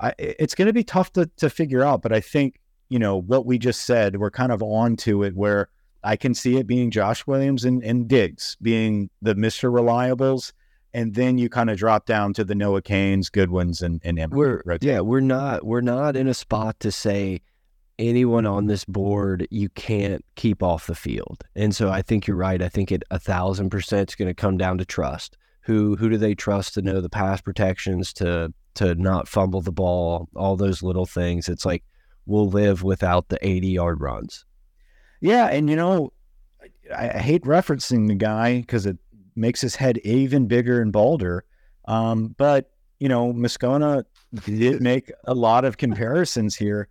I, it's going to be tough to, to figure out. But I think, you know, what we just said, we're kind of on to it where I can see it being Josh Williams and, and Diggs being the Mr. Reliables. And then you kind of drop down to the Noah Cains, Goodwins, and, and We're yeah, we're not we're not in a spot to say anyone on this board you can't keep off the field. And so I think you're right. I think it a thousand percent is going to come down to trust. Who who do they trust to know the pass protections to to not fumble the ball? All those little things. It's like we'll live without the 80 yard runs. Yeah, and you know, I, I hate referencing the guy because it makes his head even bigger and balder. Um, but you know, Moscona did make a lot of comparisons here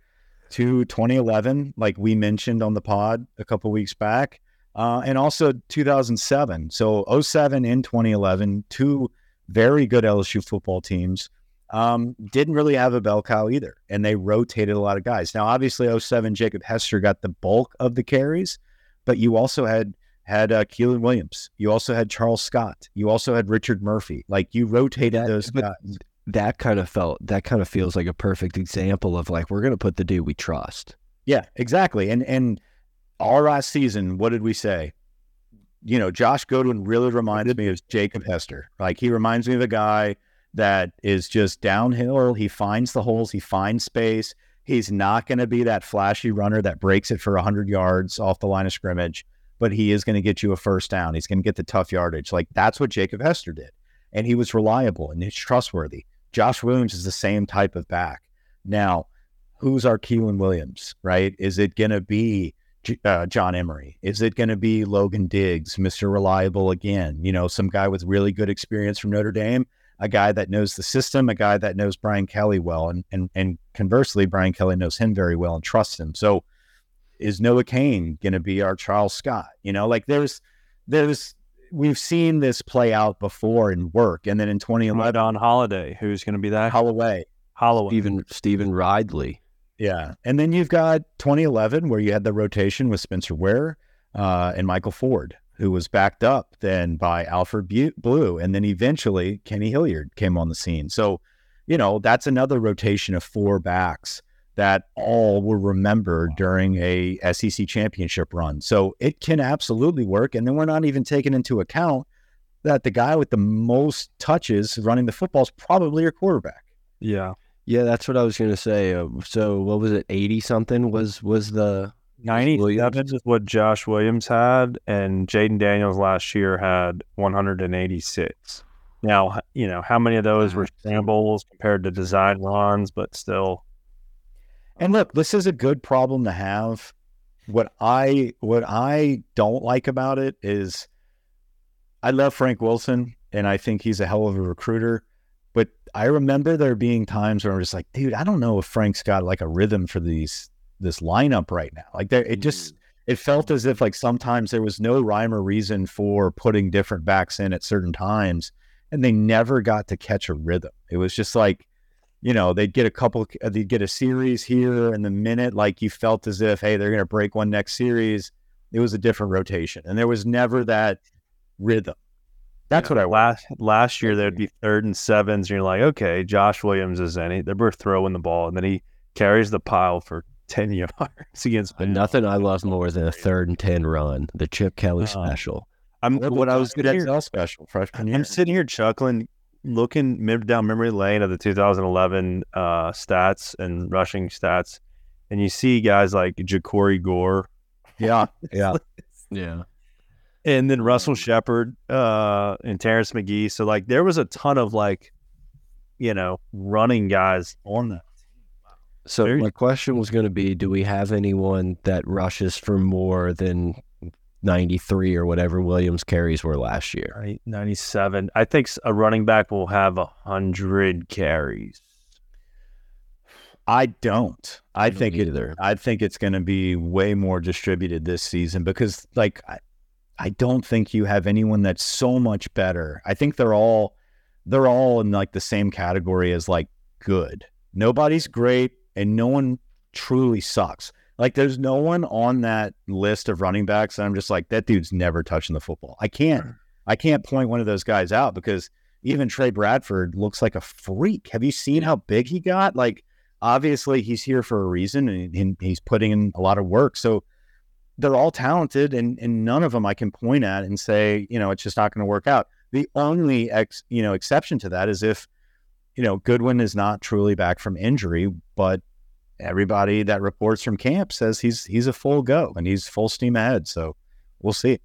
to 2011, like we mentioned on the pod a couple weeks back, uh, and also 2007. So 07 and 2011, two very good LSU football teams. Um, didn't really have a bell cow either, and they rotated a lot of guys. Now, obviously, 07, Jacob Hester got the bulk of the carries, but you also had had uh, Keiland Williams. You also had Charles Scott. You also had Richard Murphy. Like you rotated That- those but- guys. That kind of felt that kind of feels like a perfect example of like we're going to put the dude we trust. Yeah, exactly. And and our last season, what did we say? You know, Josh Godwin really reminded me of Jacob Hester. Like he reminds me of a guy that is just downhill. He finds the holes, he finds space. He's not going to be that flashy runner that breaks it for 100 yards off the line of scrimmage, but he is going to get you a first down. He's going to get the tough yardage. Like that's what Jacob Hester did. And he was reliable and he's trustworthy. Josh Williams is the same type of back. Now, who's our Keiland Williams, right? Is it going to be uh, John Emery? Is it going to be Logan Diggs, Mr. Reliable again? You know, some guy with really good experience from Notre Dame, a guy that knows the system, a guy that knows Brian Kelly well, and and and conversely, Brian Kelly knows him very well and trusts him. So, is Noah Cain going to be our Charles Scott? You know, like there's there's we've seen this play out before in work, and then in 2011, Don Holiday, who's going to be that? Holloway. Holloway. Stevan Stevan Ridley. Yeah. And then you've got 2011 where you had the rotation with Spencer Ware uh, and Michael Ford, who was backed up then by Alfred Bu- Blue. And then eventually Kenny Hilliard came on the scene. So, you know, that's another rotation of four backs that all were remembered during a SEC championship run. So it can absolutely work. And then we're not even taking into account that the guy with the most touches running the football is probably your quarterback. Yeah. Yeah, that's what I was going to say. Uh, so what was it? 80 something was was the 97 is what Josh Williams had, and Jayden Daniels last year had 186. Now, you know, how many of those were scrambles compared to design runs, but still. And look, this is a good problem to have. What I what I don't like about it is I love Frank Wilson and I think he's a hell of a recruiter. But I remember there being times where I'm just like, dude, I don't know if Frank's got like a rhythm for these this lineup right now. Like there it just mm-hmm. it felt as if like sometimes there was no rhyme or reason for putting different backs in at certain times and they never got to catch a rhythm. It was just like, you know, they'd get a couple, uh, they'd get a series here, and the minute like you felt as if, hey, they're going to break one next series, it was a different rotation, and there was never that rhythm. That's what I last last year. There'd be third and sevens, and you're like, okay, Josh Williams is in it. They're both throwing the ball, and then he carries the pile for ten yards against. But nothing I love more than a third and ten run, the Chip Kelly Uh, special. I'm What I was good gonna special freshman year. I'm sitting here chuckling, looking mem- down memory lane of the 2011 uh, stats and rushing stats, and you see guys like Ja'Cory Gore yeah, yeah. Yeah. and then Russell Shepard uh, and Terrance Magee. So like there was a ton of like, you know, running guys on that. So Very- my question was going to be: Do we have anyone that rushes for more than ninety three or whatever Williams carries were last year? Right, 97. I think a running back will have a hundred carries. I don't. I, don't think it, either. I think it's going to be way more distributed this season because, like, I, I don't think you have anyone that's so much better. I think they're all they're all in like the same category as like good. Nobody's great, and no one truly sucks. Like, there's no one on that list of running backs. And I'm just like, that dude's never touching the football. I can't. I can't point one of those guys out because even Tre Bradford looks like a freak. Have you seen how big he got? Like, obviously he's here for a reason and, and he's putting in a lot of work. So they're all talented and, and none of them I can point at and say, you know, it's just not going to work out. The only ex, you know, exception to that is if, you know, Goodwin is not truly back from injury, but everybody that reports from camp says he's he's a full go and he's full steam ahead. So we'll see.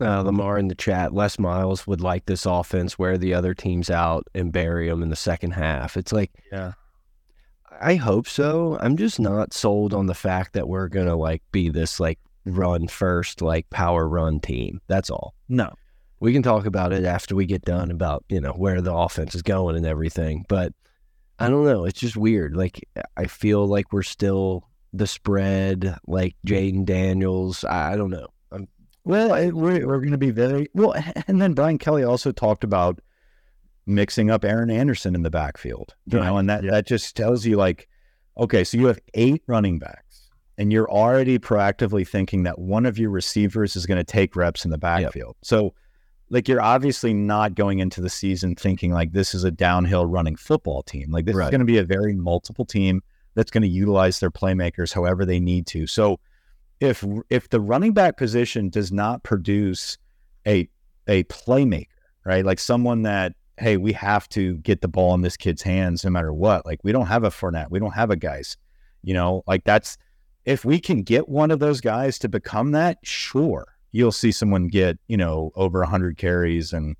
Uh, Lamar in the chat, Les Miles would like this offense wear the other teams out and bury them in the second half. It's like, Yeah. I hope so. I'm just not sold on the fact that we're going to like be this like run first, like power run team. That's all. No. We can talk about it after we get done about, you know, where the offense is going and everything. But I don't know. It's just weird. Like, I feel like we're still the spread, like mm-hmm. Jayden Daniels. I, I don't know. I'm, Well, we're, we're going to be very well. And then Brian Kelly also talked about mixing up Aaron Anderson in the backfield, you know, and that, Yeah. that just tells you like, okay, so you have eight running backs and you're already proactively thinking that one of your receivers is going to take reps in the backfield. So, like, you're obviously not going into the season thinking like this is a downhill running football team. Like, this is going to be a very multiple team that's going to utilize their playmakers however they need to. So, if if the running back position does not produce a a playmaker, right? Like someone that hey, we have to get the ball in this kid's hands no matter what. Like we don't have a Fournette, we don't have a guys, you know, like that's if we can get one of those guys to become that, sure, you'll see someone get you know over hundred carries and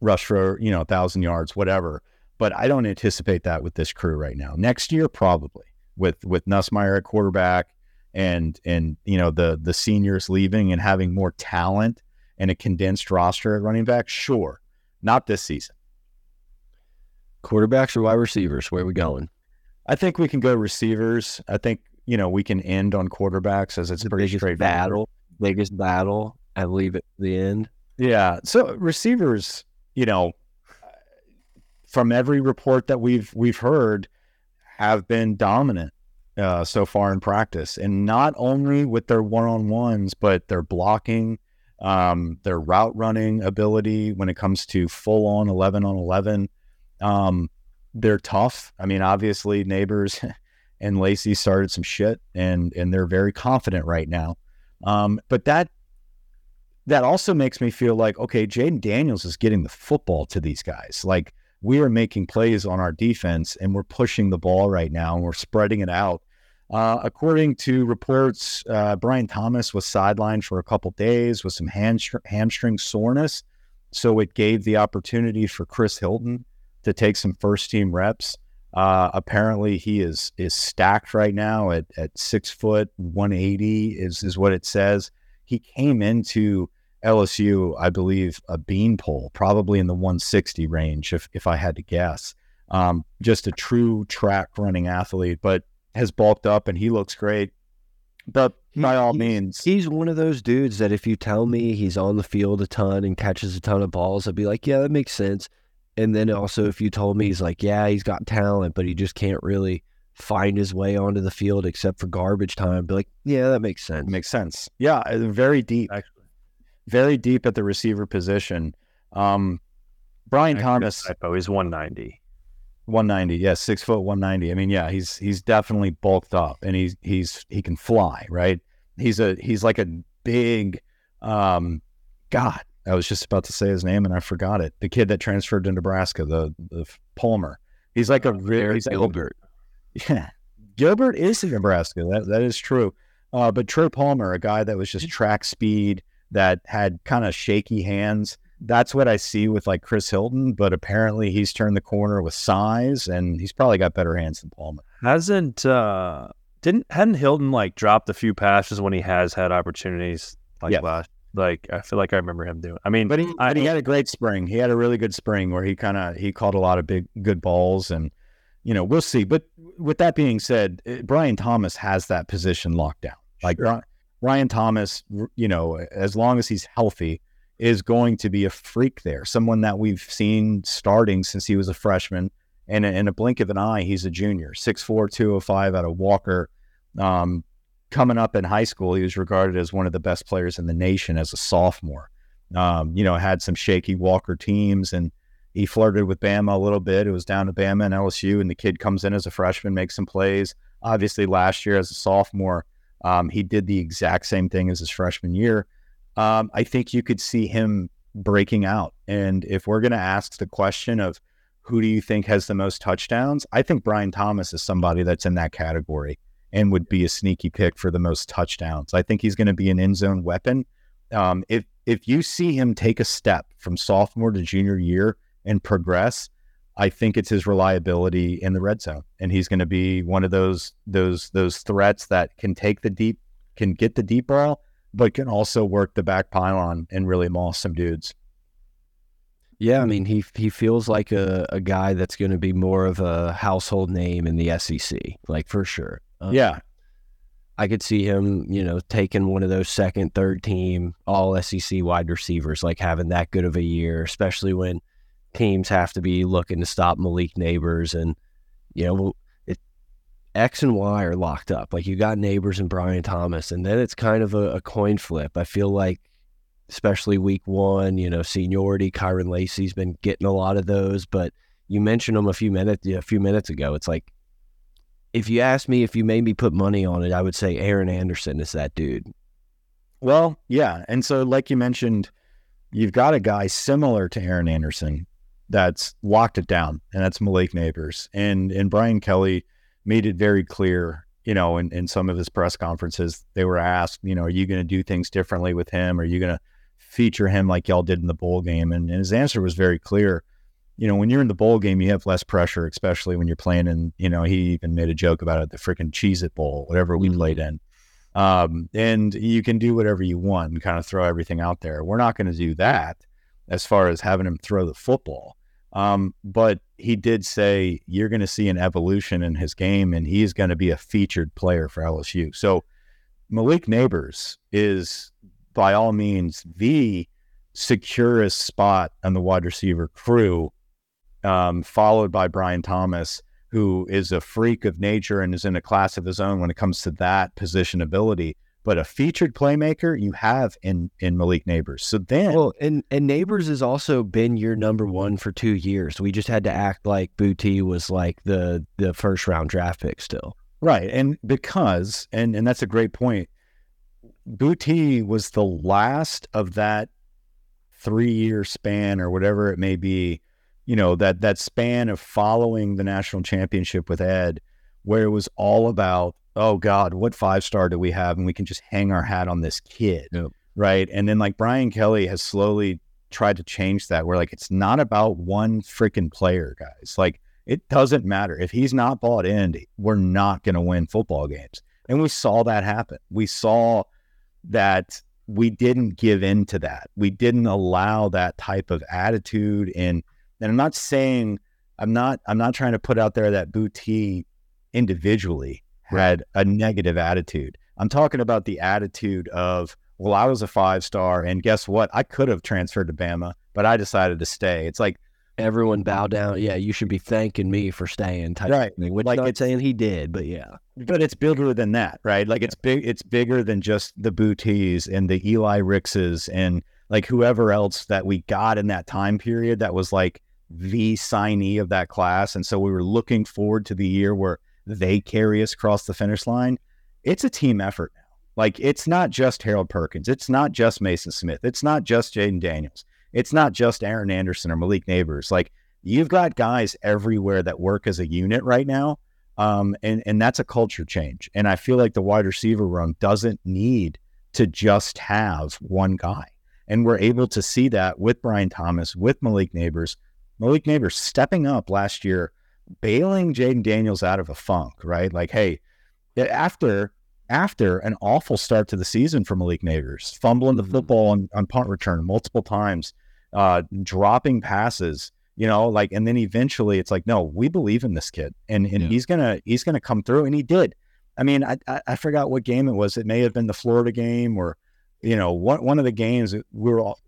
rush for you know a thousand yards, whatever. But I don't anticipate that with this crew right now. Next year, probably with with Nussmeier at quarterback and and you know the the seniors leaving and having more talent and a condensed roster at running back, sure. Not this season. quarterbacks or wide receivers? Where are we going? I think we can go receivers. I think you know we can end on quarterbacks as it's the pretty straight battle, biggest battle. I leave it to the end. Yeah. So receivers, you know, from every report that we've we've heard, have been dominant uh, so far in practice, and not only with their one on ones, but their blocking, um, their route running ability when it comes to full on 11 on 11. Um, they're tough. I mean, obviously, Nabers and Lacy started some shit, and and they're very confident right now. Um, but that that also makes me feel like okay, Jayden Daniels is getting the football to these guys. Like we are making plays on our defense and we're pushing the ball right now and we're spreading it out. Uh, according to reports, uh, Brian Thomas was sidelined for a couple days with some hamstring, hamstring soreness. So it gave the opportunity for Chris Hilton to take some first team reps. Uh, apparently, he is is stacked right now at at six foot one eighty is is what it says. He came into LSU, I believe, a beanpole, probably in the 160 range, if if I had to guess. Um, just a true track running athlete, but has bulked up and he looks great. But by all means, he's one of those dudes that if you tell me he's on the field a ton and catches a ton of balls, I'd be like, yeah, that makes sense. And then also, if you told me he's like, yeah, he's got talent, but he just can't really find his way onto the field except for garbage time, I'd be like, yeah, that makes sense. Makes sense. Yeah, very deep. Actually very deep at the receiver position. Um, Brian Thomas, typo, he's 190. 190, yes, six foot 190. I mean, yeah, he's he's definitely bulked up, and he's he's he can fly, right? He's a he's like a big, um, God, I was just about to say his name and I forgot it. The kid that transferred to Nebraska, the the Palmer. He's like a very Gilbert. yeah, Gilbert is in Nebraska. That that is true. Uh, but Trey Palmer, a guy that was just track speed, that had kind of shaky hands. That's what I see with like Chris Hilton, but apparently he's turned the corner with size and he's probably got better hands than Palmer. Hasn't uh didn't hadn't Hilton like dropped a few passes when he has had opportunities like yes. last like I feel like I remember him doing. I mean, but he, I, but he had a great spring. He had a really good spring where he kind of he caught a lot of big good balls, and you know we'll see. But with that being said, eh, Brian Thomas has that position locked down. Like sure. Brian Thomas, you know, as long as he's healthy, is going to be a freak there. Someone that we've seen starting since he was a freshman. And in a blink of an eye, he's a junior, 6'4, 205 out of Walker. Um, coming up in high school, he was regarded as one of the best players in the nation as a sophomore. Um, you know, had some shaky Walker teams and he flirted with Bama a little bit. It was down to Bama and LSU, and the kid comes in as a freshman, makes some plays. Obviously, last year as a sophomore, um, he did the exact same thing as his freshman year. Um, I think you could see him breaking out. And if we're going to ask the question of who do you think has the most touchdowns, I think Brian Thomas is somebody that's in that category and would be a sneaky pick for the most touchdowns. I think he's going to be an end zone weapon. Um, if if you see him take a step from sophomore to junior year and progress, I think it's his reliability in the red zone, and he's going to be one of those those those threats that can take the deep, can get the deep ball, but can also work the back pylon and really maul some dudes. Yeah, I mean he he feels like a, a guy that's going to be more of a household name in the SEC, like for sure. Um, yeah, I could see him, you know, taking one of those second, third team all SEC wide receivers, like having that good of a year, especially when teams have to be looking to stop Malik Nabers and you know, it, X and Y are locked up. Like you got Nabers and Brian Thomas, and then it's kind of a, a coin flip. I feel like, especially week one, you know, seniority. Kyren Lacy's been getting a lot of those, but you mentioned them a few minutes a few minutes ago. It's like if you asked me if you made me put money on it, I would say Aaron Anderson is that dude. Well, yeah, and so like you mentioned, you've got a guy similar to Aaron Anderson that's locked it down, and that's Malik Nabers. And and Brian Kelly made it very clear, you know, in, in some of his press conferences, they were asked, you know, are you going to do things differently with him? Are you going to feature him like y'all did in the bowl game? And, and his answer was very clear. You know, when you're in the bowl game, you have less pressure, especially when you're playing in, you know, he even made a joke about it, the freaking Cheez It Bowl, whatever we mm-hmm. played in. Um, and you can do whatever you want and kind of throw everything out there. We're not going to do that as far as having him throw the football. Um, but he did say you're going to see an evolution in his game, and he's going to be a featured player for LSU. So Malik Nabers is by all means the securest spot on the wide receiver crew, um, followed by Brian Thomas, who is a freak of nature and is in a class of his own when it comes to that position ability. But a featured playmaker you have in in Malik Nabers. So then, well, and and Nabers has also been your number one for two years. We just had to act like Boutte was like the the first round draft pick still. Right. And because, and, and that's a great point, Boutte was the last of that three year span or whatever it may be, you know, that that span of following the national championship with Ed, where it was all about, oh God, what five star do we have? And we can just hang our hat on this kid. Yep. Right. And then like Brian Kelly has slowly tried to change that where like it's not about one freaking player, guys. Like it doesn't matter. If he's not bought in, we're not going to win football games. And we saw that happen. We saw that we didn't give in to that. We didn't allow that type of attitude. And and I'm not saying I'm not I'm not trying to put out there that Boutte individually had a negative attitude. I'm talking about the attitude of, well, I was a five star, and guess what? I could have transferred to Bama, but I decided to stay. It's like everyone bow down. Yeah, you should be thanking me for staying. Type right. Thing, which like not saying he did, but yeah. But it's bigger than that, right? Like it's big. It's bigger than just the Bouttes and the Eli Rickses and like whoever else that we got in that time period that was like the signee of that class. And so we were looking forward to the year where they carry us across the finish line. It's a team effort now. Like it's not just Harold Perkins. It's not just Mason Smith. It's not just Jayden Daniels it's not just Aaron Anderson or Malik Nabers. Like you've got guys everywhere that work as a unit right now. Um, and, and that's a culture change. And I feel like the wide receiver room doesn't need to just have one guy. And we're able to see that with Brian Thomas, with Malik Nabers. Malik Nabers stepping up last year, bailing Jayden Daniels out of a funk, right? Like, hey, after after an awful start to the season for Malik Nabers, fumbling the mm-hmm. football on, on punt return multiple times, uh, dropping passes, you know, like, and then eventually it's like, no, we believe in this kid, and and yeah. he's gonna he's gonna come through, and he did. I mean, I, I, I forgot what game it was. It may have been the Florida game, or you know, one one of the games we were all.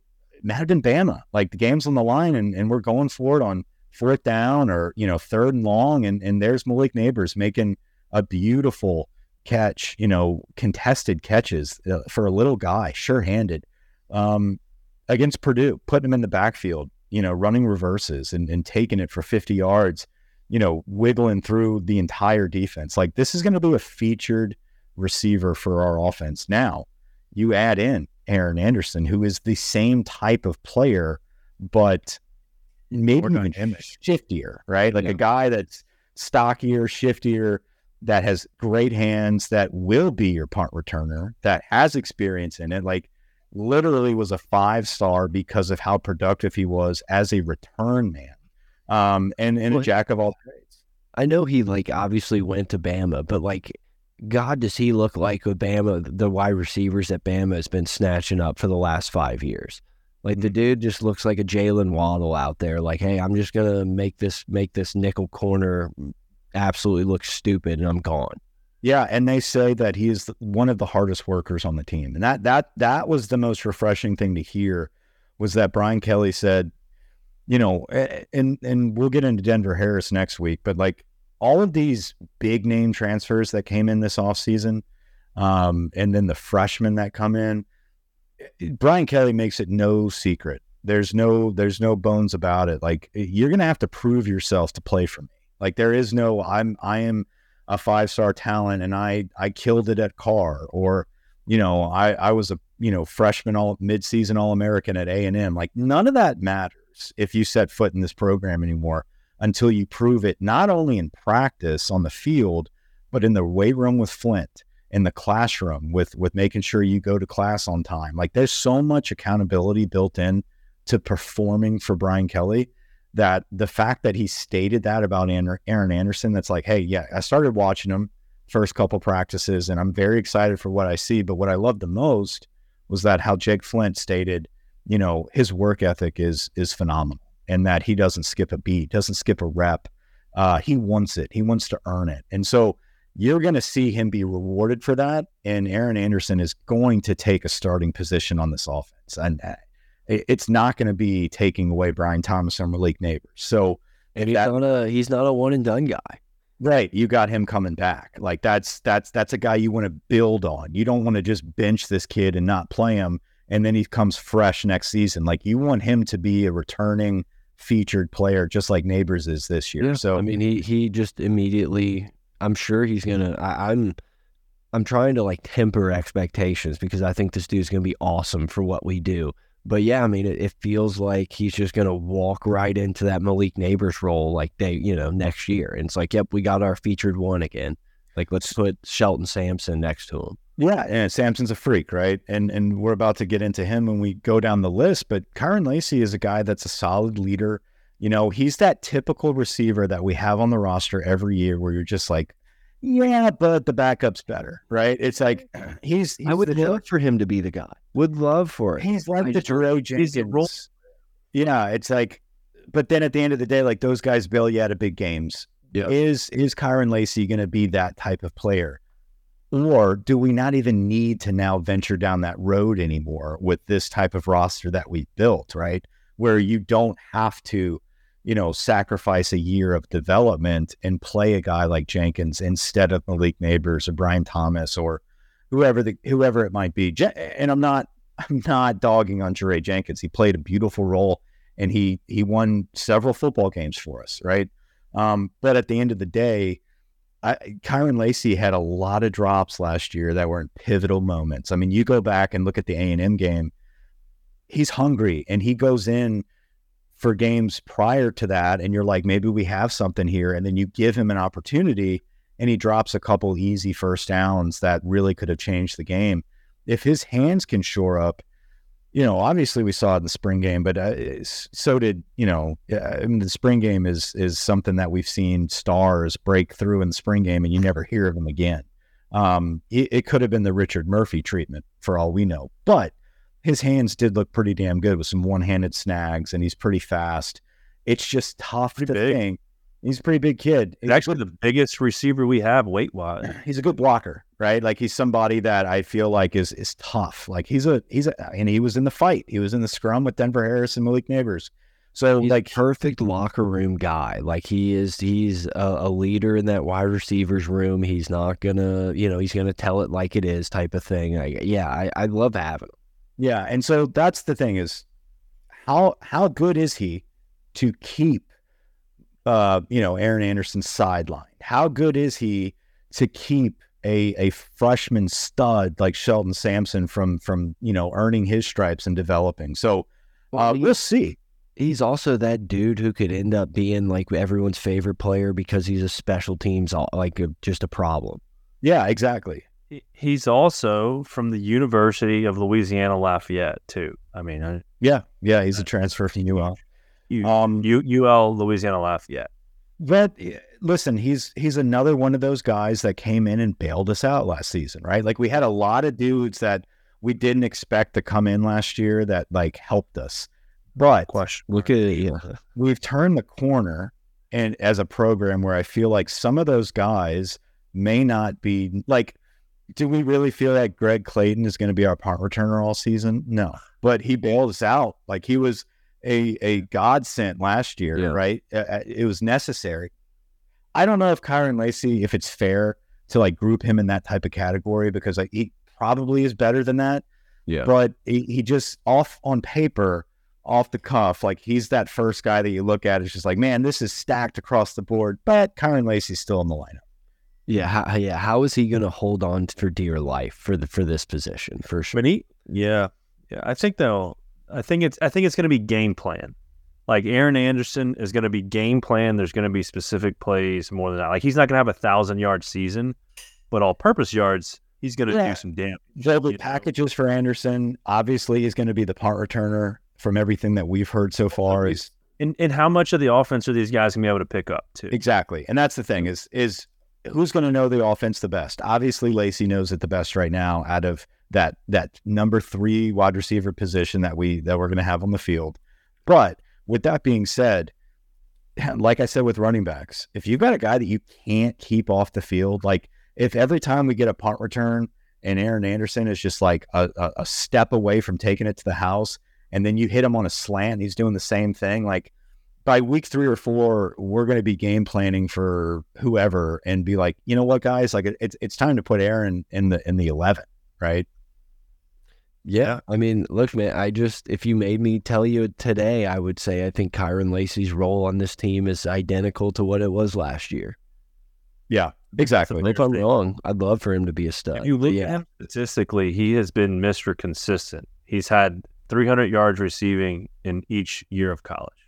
Might been Bama. Like the game's on the line, and and we're going for it on fourth down or you know third and long, and and there's Malik Nabers making a beautiful catch, you know, contested catches uh, for a little guy, sure handed. Um, against Purdue, putting him in the backfield, you know, running reverses and, and taking it for 50 yards, you know, wiggling through the entire defense. Like this is going to be a featured receiver for our offense. Now, you add in Aaron Anderson, who is the same type of player, but maybe even shiftier, right? Like yeah. a guy that's stockier, shiftier, that has great hands, that will be your punt returner, that has experience in it. Like literally was a five star because of how productive he was as a return man um, and, and well, a jack of all trades. I know he like obviously went to Bama, but like, God, does he look like with Bama, the wide receivers that Bama has been snatching up for the last five years? Like the dude just looks like a Jaylen Waddle out there. Like, hey, I'm just gonna make this make this nickel corner absolutely look stupid, and I'm gone. Yeah, and they say that he is one of the hardest workers on the team, and that that that was the most refreshing thing to hear was that Brian Kelly said, you know, and and we'll get into Denver Harris next week, but like all of these big name transfers that came in this offseason, um, and then the freshmen that come in, Brian Kelly makes it no secret. There's no there's no bones about it. Like you're gonna have to prove yourself to play for me. Like there is no I'm I am a five star talent and I I killed it at Karr or you know I I was a you know freshman all mid season all American at A and M like none of that matters if you set foot in this program anymore until you prove it not only in practice on the field but in the weight room with Flint in the classroom with with making sure you go to class on time like there's so much accountability built in to performing for Brian Kelly that the fact that he stated that about Aaron Anderson, that's like, hey, yeah, I started watching him first couple practices and I'm very excited for what I see. But what I loved the most was that how Jake Flint stated, you know, his work ethic is is phenomenal and that he doesn't skip a beat, doesn't skip a rep. Uh, he wants it. He wants to earn it. And so you're going to see him be rewarded for that. And Aaron Anderson is going to take a starting position on this offense. And uh, it's not going to be taking away Brian Thomas or Malik Nabers. So and he's that, not a he's not a one and done guy. Right. You got him coming back. Like that's that's that's a guy you want to build on. You don't want to just bench this kid and not play him and then he comes fresh next season. Like you want him to be a returning featured player just like Nabers is this year. Yeah. So I mean, he he just immediately. I'm sure he's gonna. I, I'm I'm trying to like temper expectations because I think this dude's gonna be awesome for what we do. But yeah, I mean, it, it feels like he's just gonna walk right into that Malik Nabers role, like they, you know, next year. And it's like, yep, we got our featured one again. Like, let's put Shelton Sampson next to him. Yeah, and Sampson's a freak, right? And and we're about to get into him when we go down the list. But Kyren Lacy is a guy that's a solid leader. You know, he's that typical receiver that we have on the roster every year, where you're just like, yeah, but the backup's better, right? It's like he's. he's I would love for him to be the guy. Would love for it. He's like I the just- Jerome he's role- Jenkins. Yeah, it's like, but then at the end of the day, like those guys bail you out of big games. Yeah. Is is Kyren Lacy going to be that type of player? Or do we not even need to now venture down that road anymore with this type of roster that we built, right? Where you don't have to, you know, sacrifice a year of development and play a guy like Jenkins instead of Malik Nabers or Brian Thomas or whoever the whoever it might be. And I'm not I'm not dogging on Jaray Jenkins. He played a beautiful role and he he won several football games for us, right? Um, but at the end of the day, I, Kyren Lacy had a lot of drops last year that were in pivotal moments. I mean, you go back and look at the A and M game. He's hungry, and he goes in for games prior to that, and you're like, maybe we have something here, and then you give him an opportunity, and he drops a couple easy first downs that really could have changed the game. If his hands can shore up, you know, obviously we saw it in the spring game, but uh, so did you know. uh, I mean, the spring game is is something that we've seen stars break through in the spring game, and you never hear of them again. Um, it, it could have been the Richard Murphy treatment for all we know, but his hands did look pretty damn good with some one handed snags, and he's pretty fast. It's just tough Pretty to big. think. He's a pretty big kid. He's actually the biggest receiver we have weight wise. he's a good blocker, right? Like he's somebody that I feel like is is tough. Like he's a he's a and he was in the fight. He was in the scrum with Denver Harris and Malik Nabers. So He's like like perfect locker room guy. Like he is, he's a, a leader in that wide receivers room. He's not gonna, you know, he's gonna tell it like it is, type of thing. Like, yeah, I, I love having him. yeah, and so that's the thing is how how good is he to keep uh you know Aaron Anderson sidelined? How good is he to keep a a freshman stud like Shelton Sampson from from you know earning his stripes and developing? So uh, he- we'll see. he's also that dude who could end up being like everyone's favorite player because he's a special teams, like a, just a problem. Yeah, exactly. He's also from the University of Louisiana Lafayette too. I mean, I, Yeah, yeah, he's a transfer from UL. U, Um, U, UL Louisiana Lafayette. but eh, listen, he's he's another one of those guys that came in and bailed us out last season, right? Like we had a lot of dudes that we didn't expect to come in last year that like helped us. But Question. Look at it. Yeah. we've turned the corner and as a program where I feel like some of those guys may not be like do we really feel that Greg Clayton is going to be our punt returner all season? No. But he bailed us out. Like he was a a godsend last year, Yeah. right? Uh, uh, It was necessary. I don't know if Kyren Lacy, if it's fair to like group him in that type of category because like he probably is better than that Yeah. but he, he just off on paper, off the cuff, like he's that first guy that you look at. It's just like, man, this is stacked across the board. But Kyren Lacy's still in the lineup. Yeah. How, yeah. How is he going to hold on for dear life for the for this position for sure? But he, yeah, yeah. I think they'll. I think it's. I think it's going to be game plan. Like Aaron Anderson is going to be game plan. There's going to be specific plays more than that. Like he's not going to have a thousand yard season, but all purpose yards, he's going to Yeah. do some damage. There'll be you know? packages for Anderson. Obviously, he's going to be the punt returner from everything that we've heard so far. Is And and how much of the offense are these guys going to be able to pick up too? exactly, and that's the thing is is who's going to know the offense the best? Obviously, Lacy knows it the best right now out of that that number three wide receiver position that we that we're going to have on the field. But with that being said, like I said with running backs, if you've got a guy that you can't keep off the field, like if every time we get a punt return and Aaron Anderson is just like a, a, a step away from taking it to the house, and then you hit him on a slant, he's doing the same thing, like by week three or four, we're going to be game planning for whoever and be like, you know what, guys, like it, it's it's time to put Aaron in the in the eleven, right? Yeah, I mean, look, man, I just if you made me tell you today, I would say I think Kyren Lacy's role on this team is identical to what it was last year. Yeah, exactly. So if I'm wrong, I'd love for him to be a stud. If you look yeah. at him statistically, he has been Mr. Consistent. He's had 300 yards receiving in each year of college.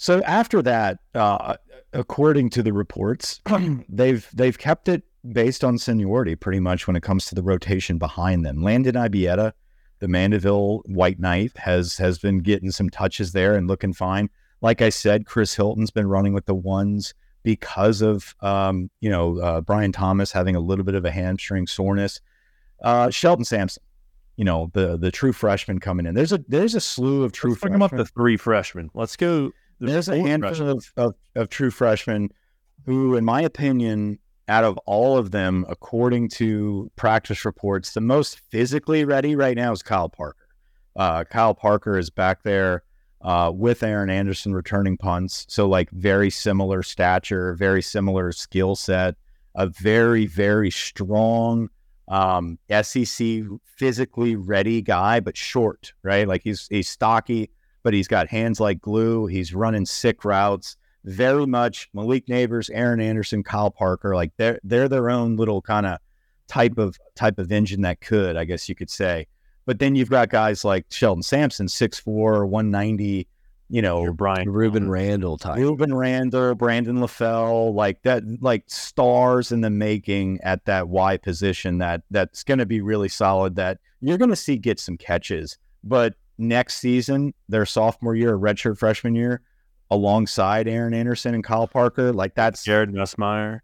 So after that, uh, according to the reports, they've they've kept it based on seniority pretty much when it comes to the rotation behind them. Landon Ibieta, the Mandeville White Knight, has has been getting some touches there and looking fine. Like I said, Chris Hilton's been running with the ones because of um, you know uh, Brian Thomas having a little bit of a hamstring soreness. Uh, Shelton Sampson, you know the the true freshman coming in. There's a there's a slew of true Let's freshmen. up to three freshmen. Let's go. There's a handful of, of, of true freshmen who, in my opinion, out of all of them, according to practice reports, the most physically ready right now is Kyle Parker. Uh, Kyle Parker is back there uh, with Aaron Anderson returning punts. So, like, very similar stature, very similar skill set, a very, very strong um, SEC physically ready guy, but short, right? Like, he's, he's stocky but he's got hands like glue. He's running sick routes. Very much Malik Nabers, Aaron Anderson, Kyle Parker, like they're they're their own little kind of type of type of engine that could, I guess you could say. But then you've got guys like Shelton Sampson, 6'4, 190, you know, Your Brian Ruben Thomas. Randall type. Reuben Randle, Brandon LaFell, like that, like stars in the making at that Y position that that's going to be really solid. That you're going to see get some catches, but next season, their sophomore year, redshirt freshman year, alongside Aaron Anderson and Kyle Parker, like that's Garrett Nussmeier.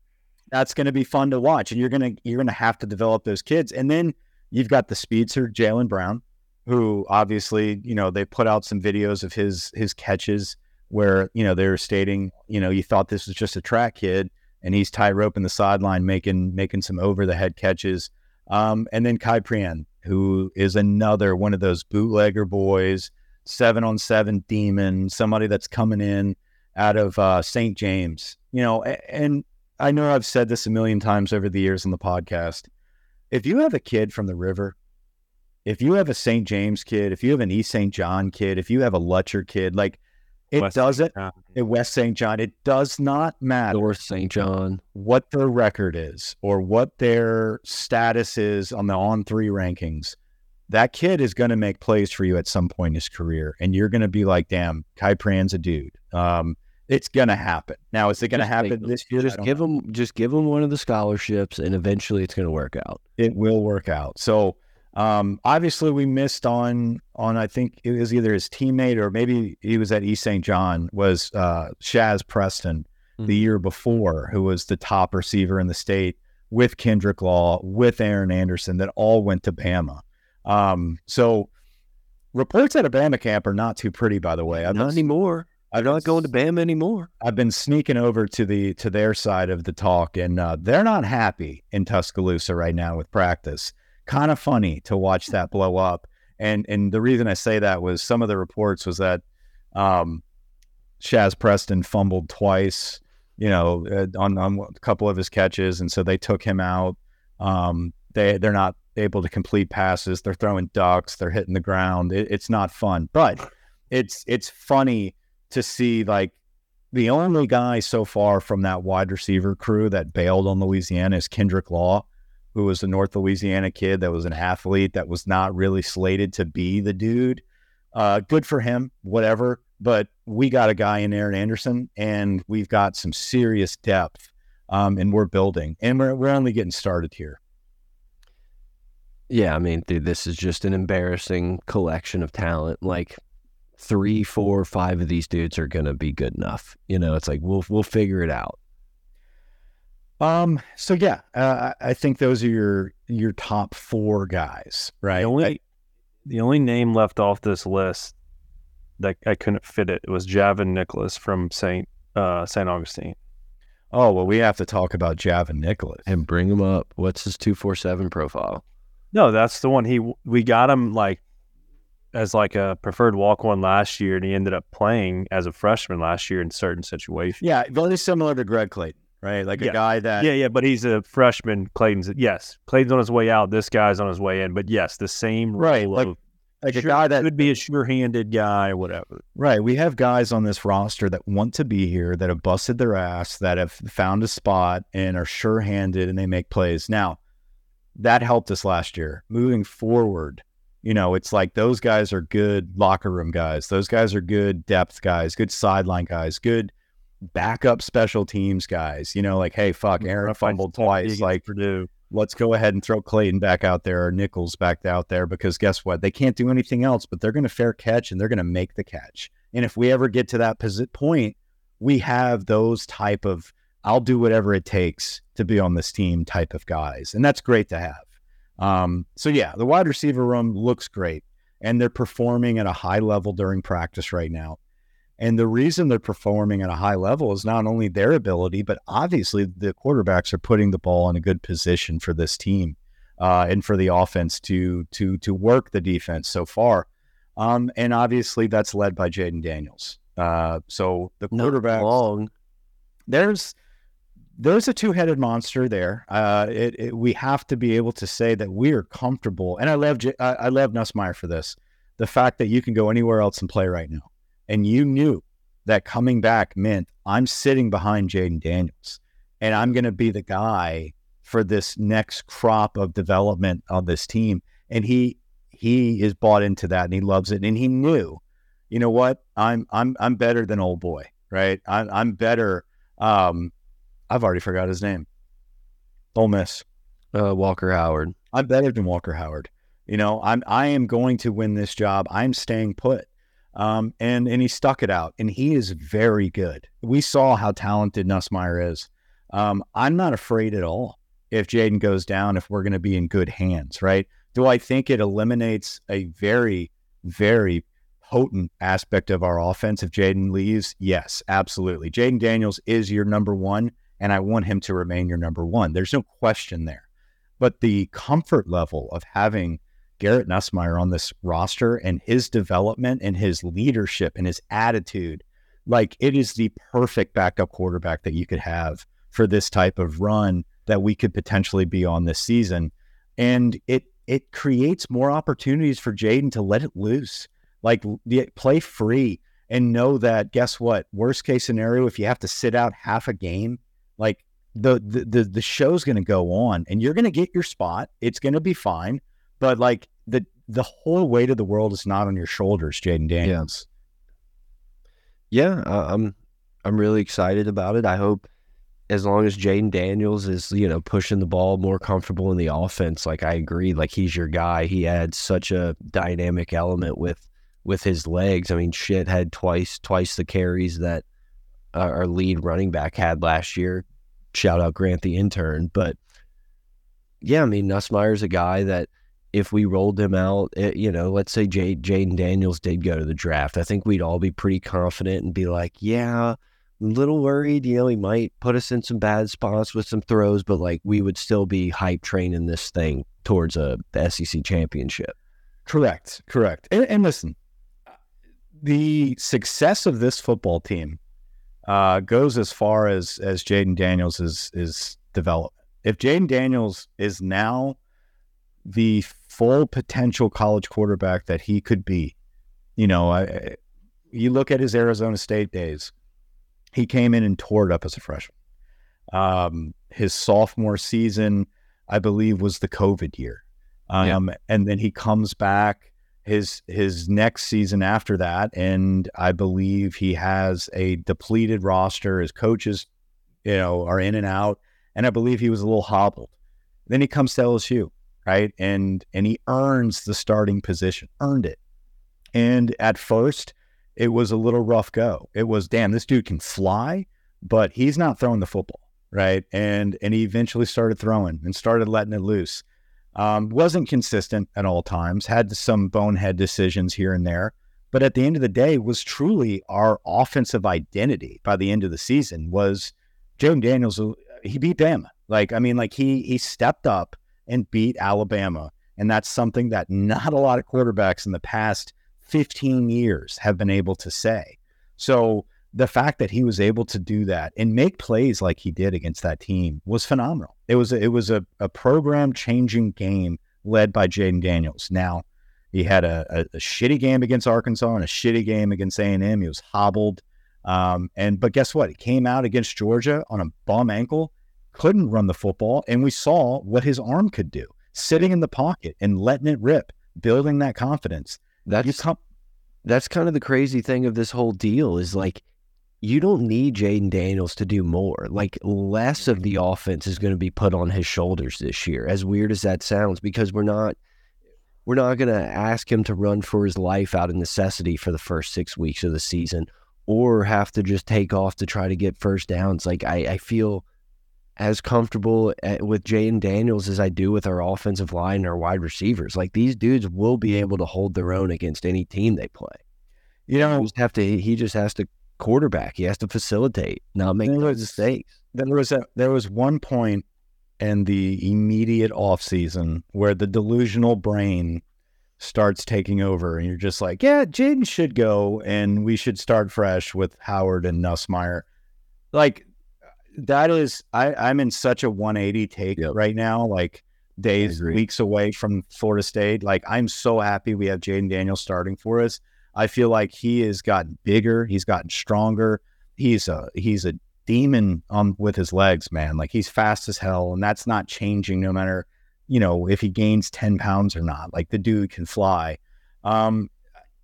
that's going to be fun to watch, and you're gonna you're gonna have to develop those kids, and then you've got the speedster Jalen Brown, who obviously you know they put out some videos of his his catches where you know they were stating you know you thought this was just a track kid, and he's tie rope in the sideline making making some over the head catches, um, and then Khai Prean, who is another one of those bootlegger boys, seven on seven demon, somebody that's coming in out of uh, St. James, you know, and I know I've said this a million times over the years on the podcast. If you have a kid from the river, if you have a St. James kid, if you have an East St. John kid, if you have a Lutcher kid, like it West doesn't, In West St. John, it does not matter North St. John. what their record is or what their status is on the on three rankings. That kid is going to make plays for you at some point in his career, and you're going to be like, "Damn, Khai Prean's a dude." Um, it's going to happen. Now, is it going to happen this year? Just don't give him, just give him one of the scholarships, and eventually it's going to work out. it will work out. So um, obviously we missed on on I think it was either his teammate or maybe he was at East St. John was uh, Shazz Preston the Mhm. year before, who was the top receiver in the state with Kendrick Law, with Aaron Anderson, that all went to Bama. Um, so reports at a Bama camp are not too pretty, by the way. I've Not been- anymore. I've not going to Bama anymore. I've been sneaking over to the to their side of the talk, and uh, they're not happy in Tuscaloosa right now with practice. Kind of funny to watch that blow up, and and the reason I say that was some of the reports was that um, Shazz Preston fumbled twice, you know, uh, on on a couple of his catches, and so they took him out. Um, they they're not able to complete passes. They're throwing ducks. They're hitting the ground. It, it's not fun, but it's it's funny to see like the only guy so far from that wide receiver crew that bailed on Louisiana is Kendrick Law, who was a North Louisiana kid that was an athlete that was not really slated to be the dude. Uh, good for him, whatever. But we got a guy in Aaron Anderson, and we've got some serious depth, um, and we're building, and we're we're only getting started here. Yeah, I mean, dude, this is just an embarrassing collection of talent. Like three, four, five of these dudes are gonna be good enough. You know, it's like we'll we'll figure it out. Um. So yeah, uh, I I think those are your your top four guys, right? The only the only name left off this list that I couldn't fit it was Javin Nicholas from Saint uh, Saint Augustine. Oh well, we have to talk about Javin Nicholas. And bring him up. What's his two four seven profile? No, that's the one he we got him like as like a preferred walk on last year, and he ended up playing as a freshman last year in certain situations. Yeah, very similar to Greg Clayton, right? Like Yeah. a guy that Yeah, yeah, but he's a freshman. Clayton's yes, Clayton's on his way out. This guy's on his way in. But yes, the same Right, role like- of like a guy that could be a sure-handed guy whatever. Right. We have guys on this roster that want to be here, that have busted their ass, that have found a spot and are sure handed and they make plays. Now, that helped us last year. Moving forward, you know, it's like those guys are good locker room guys. Those guys are good depth guys, good sideline guys, good backup special teams guys. You know, like, hey, fuck, Aaron fumbled twice. Like, Purdue. let's go ahead and throw Clayton back out there or Nichols back out there because guess what? They can't do anything else, but they're going to fair catch and they're going to make the catch. And if we ever get to that point, we have those type of I'll do whatever it takes to be on this team type of guys, and that's great to have. Um, so yeah, the wide receiver room looks great, and they're performing at a high level during practice right now. And the reason they're performing at a high level is not only their ability, but obviously the quarterbacks are putting the ball in a good position for this team uh, and for the offense to to to work the defense so far. Um, and obviously that's led by Jayden Daniels. Uh, so the quarterback long. there's there's a two-headed monster there. Uh, it, it, we have to be able to say that we are comfortable, and I love J- I, I love Nussmeier for this. The fact that you can go anywhere else and play right now, and you knew that coming back meant I'm sitting behind Jayden Daniels, and I'm going to be the guy for this next crop of development on this team. And he he is bought into that, and he loves it, and he knew, you know what, I'm I'm I'm better than old boy, right? I'm I'm better. Um, I've already forgot his name. Ole Miss. Uh, Walker Howard. I'm better than Walker Howard. You know, I'm I am going to win this job. I'm staying put. Um, and and he stuck it out, and he is very good. We saw how talented Nussmeier is. Um, I'm not afraid at all if Jayden goes down. If we're going to be in good hands, right? Do I think it eliminates a very, very potent aspect of our offense if Jayden leaves? Yes, absolutely. Jayden Daniels is your number one, and I want him to remain your number one. There's no question there. But the comfort level of having Garrett Nussmeier on this roster and his development and his leadership and his attitude, like it is the perfect backup quarterback that you could have for this type of run that we could potentially be on this season. And it it creates more opportunities for Jayden to let it loose, like play free and know that guess what? Worst case scenario, if you have to sit out half a game, like the the the, the show's going to go on, and you're going to get your spot. It's going to be fine, but like the the whole weight of the world is not on your shoulders, Jayden Daniels. Yeah, I- I'm I'm really excited about it. I hope as long as Jayden Daniels is, you know, pushing the ball more comfortable in the offense, like I agree, like he's your guy. He adds such a dynamic element with with his legs. I mean, shit had twice twice the carries that uh, our lead running back had last year. Shout out Grant the intern, but yeah, I mean, Nussmeier's a guy that if we rolled him out, it, you know, let's say Jay, Jayden Daniels did go to the draft, I think we'd all be pretty confident and be like, yeah, a little worried. You know, he might put us in some bad spots with some throws, but like we would still be hype training this thing towards a the SEC championship. Correct, correct. And, and listen, the success of this football team uh, goes as far as as Jayden Daniels is is development. If Jayden Daniels is now the full potential college quarterback that he could be, you know, I, you look at his Arizona State days. He came in and tore it up as a freshman. Um, his sophomore season, I believe, was the COVID year. Um, and then he comes back his his next season after that, and I believe he has a depleted roster. His coaches, you know, are in and out, and I believe he was a little hobbled. Then he comes to LSU, right, and and he earns the starting position, earned it. And at first, it was a little rough go. It was, damn, this dude can fly, but he's not throwing the football, right? And and he eventually started throwing and started letting it loose. Um, wasn't consistent at all times, had some bonehead decisions here and there, but at the end of the day, was truly our offensive identity by the end of the season was Jayden Daniels. uh, He beat Bama. Like, I mean, like he he stepped up and beat Alabama. And that's something that not a lot of quarterbacks in the past 15 years have been able to say. So the fact that he was able to do that and make plays like he did against that team was phenomenal. It was a, it was a, a program changing game led by Jayden Daniels. Now he had a, a, a, shitty game against Arkansas and a shitty game against A and M. He was hobbled, um, and but guess what? He came out against Georgia on a bum ankle, couldn't run the football, and we saw what his arm could do, sitting in the pocket and letting it rip, building that confidence. That's com- that's kind of the crazy thing of this whole deal is like you don't need Jayden Daniels to do more. Like less of the offense is going to be put on his shoulders this year. As weird as that sounds, because we're not we're not going to ask him to run for his life out of necessity for the first six weeks of the season, or have to just take off to try to get first downs. Like I, I feel as comfortable at, with Jayden Daniels as I do with our offensive line and our wide receivers. Like these dudes will be able to hold their own against any team they play. You know, just have to. He just has to quarterback. He has to facilitate, not make was, mistakes. There was a there was one point in the immediate off season where the delusional brain starts taking over, and you're just like, yeah, Jayden should go, and we should start fresh with Howard and Nussmeier. Like that is, I I'm in such a 180 take yep. right now. Like days, weeks away from Florida State. Like I'm so happy we have Jayden Daniels starting for us I feel like he has gotten bigger. He's gotten stronger. He's a he's a demon on with his legs, man. Like he's fast as hell, and that's not changing no matter you know if he gains ten pounds or not. Like the dude can fly. Um,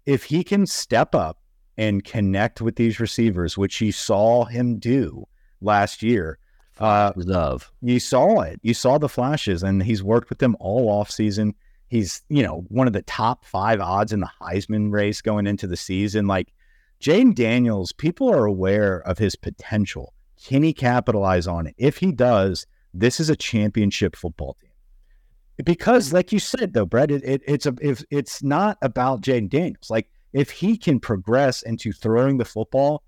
if he can step up and connect with these receivers, which you saw him do last year. Uh, love. You saw it. You saw the flashes, and he's worked with them all off season. He's, you know, one of the top five odds in the Heisman race going into the season. Like Jayden Daniels, people are aware of his potential. Can he capitalize on it? If he does, this is a championship football team. Because, like you said, though, Brett, it, it, it's a if it's not about Jayden Daniels. Like if he can progress into throwing the football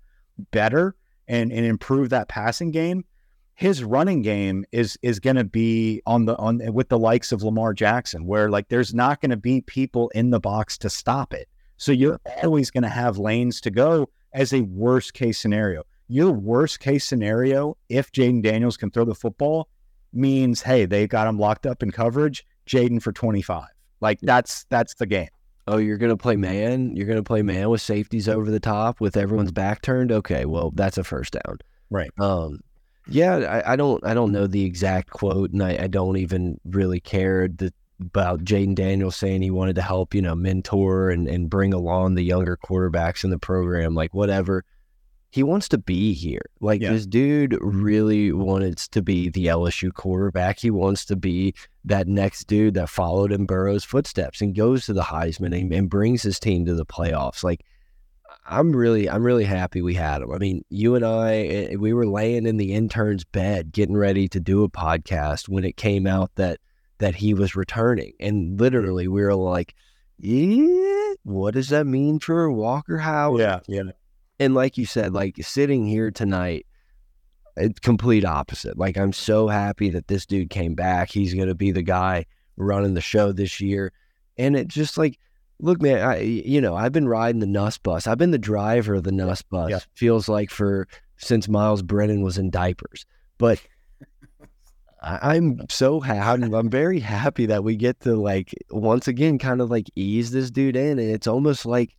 better and, and improve that passing game, his running game is is going to be on the on with the likes of Lamar Jackson, where like there's not going to be people in the box to stop it. So you're always going to have lanes to go as a worst case scenario. Your worst case scenario, if Jayden Daniels can throw the football, means hey they got him locked up in coverage. Jayden for 25. Like that's that's the game. Oh, you're gonna play man. You're gonna play man with safeties over the top with everyone's back turned. Okay, well that's a first down. Right. Um, yeah, I, I, don't I don't know the exact quote, and I, I don't even really care the, about Jayden Daniels saying he wanted to help, you know, mentor and, and bring along the younger quarterbacks in the program, like whatever. He wants to be here. Like yeah. this dude really wanted to be the LSU quarterback. He wants to be that next dude that followed in Burrow's footsteps and goes to the Heisman and, and brings his team to the playoffs. Like I'm really, I'm really happy we had him. I mean, you and I, eh, we were laying in the intern's bed, getting ready to do a podcast when it came out that that he was returning, and literally we were like, "Yeah, what does that mean for Walker Howard?" Yeah, yeah. And like you said, like sitting here tonight, it's complete opposite. Like I'm so happy that this dude came back. He's going to be the guy running the show this year, and it just like Look, man, I you know I've been riding the Nuss bus. I've been the driver of the Nuss bus. Yeah. Feels like for since Myles Brennan was in diapers. But I, am so happy. I'm very happy that we get to like once again kind of like ease this dude in, and it's almost like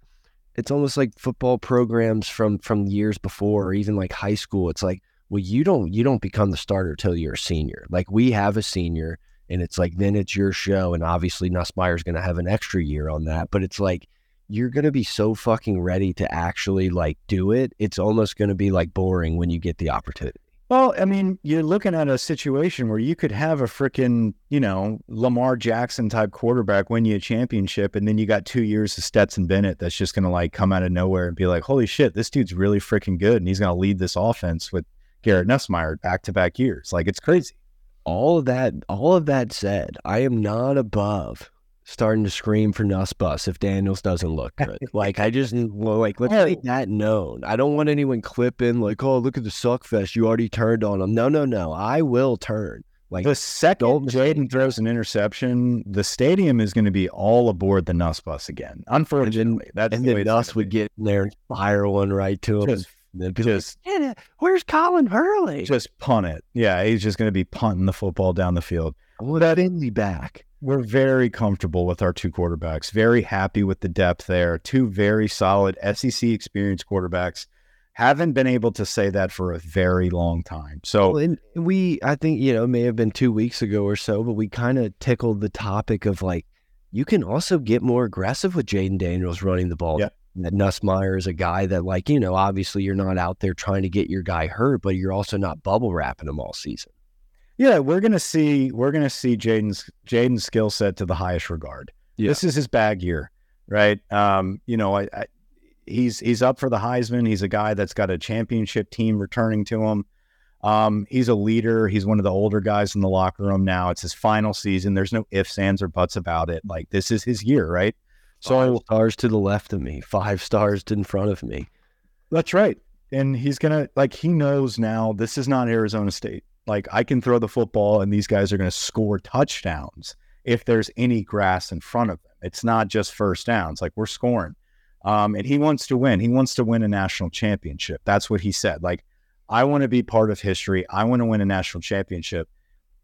it's almost like football programs from from years before, or even like high school. It's like, well, you don't you don't become the starter till you're a senior. Like we have a senior and it's like then it's your show and obviously Nussmeier's going to have an extra year on that but it's like you're going to be so fucking ready to actually like do it it's almost going to be like boring when you get the opportunity well i mean you're looking at a situation where you could have a freaking you know lamar jackson type quarterback win you a championship and then you got two years of stetson bennett that's just going to like come out of nowhere and be like holy shit this dude's really freaking good and he's going to lead this offense with garrett nussmeier back to back years. Like it's crazy. All of that, all of that said, I am not above starting to scream for Nussbus if Daniels doesn't look good. like I just like let's make that known. I don't want anyone clipping like, oh look at the suck fest. You already turned on him. No, no, no. I will turn. Like the second Jayden throws an interception, the stadium is going to be all aboard the Nuss bus again. Unfortunately, that's and the way then Nuss would get in there and fire one right to him. just just like, "Yeah, where's Colin Hurley? just punt it. Yeah, he's just going to be punting the football down the field. I want Finley back. We're very comfortable with our two quarterbacks. Very happy with the depth there. Two very solid SEC experienced quarterbacks. Haven't been able to say that for a very long time. So Well, we, I think, you know, it may have been two weeks ago or so, but we kind of tickled the topic of like, you can also get more aggressive with Jayden Daniels running the ball. Yeah. That Nussmeier is a guy that, like, you know, obviously you're not out there trying to get your guy hurt, but you're also not bubble wrapping him all season. Yeah, we're gonna see we're gonna see Jayden's Jayden's skill set to the highest regard. Yeah. This is his bag year, right? Um, you know, I, I he's he's up for the Heisman. He's a guy that's got a championship team returning to him. Um, he's a leader. He's one of the older guys in the locker room now. It's his final season. There's no ifs, ands, or buts about it. Like this is his year, right? Five stars to the left of me, five stars in front of me. That's right. And he's gonna like he knows now this is not Arizona State. Like I can throw the football and these guys are gonna score touchdowns if there's any grass in front of them. It's not just first downs. Like we're scoring. Um, and he wants to win. He wants to win a national championship. That's what he said. Like, I want to be part of history. I want to win a national championship.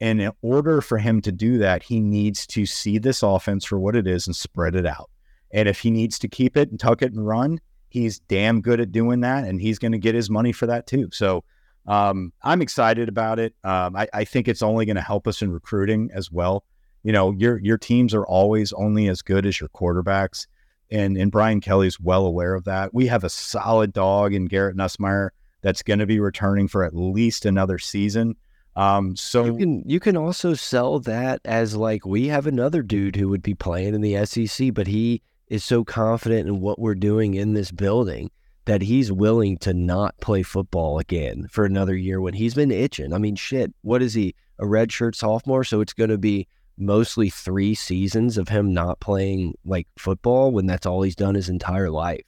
And in order for him to do that, he needs to see this offense for what it is and spread it out. And if he needs to keep it and tuck it and run, he's damn good at doing that. And he's going to get his money for that too. So um, I'm excited about it. Um, I, I think it's only going to help us in recruiting as well. You know, your your teams are always only as good as your quarterbacks. And, and Brian Kelly's well aware of that. We have a solid dog in Garrett Nussmeier that's going to be returning for at least another season. Um, so You can you can also sell that as like we have another dude who would be playing in the SEC, but he is so confident in what we're doing in this building that he's willing to not play football again for another year when he's been itching. I mean, shit, what is he? A redshirt sophomore, so it's going to be mostly three seasons of him not playing like football when that's all he's done his entire life.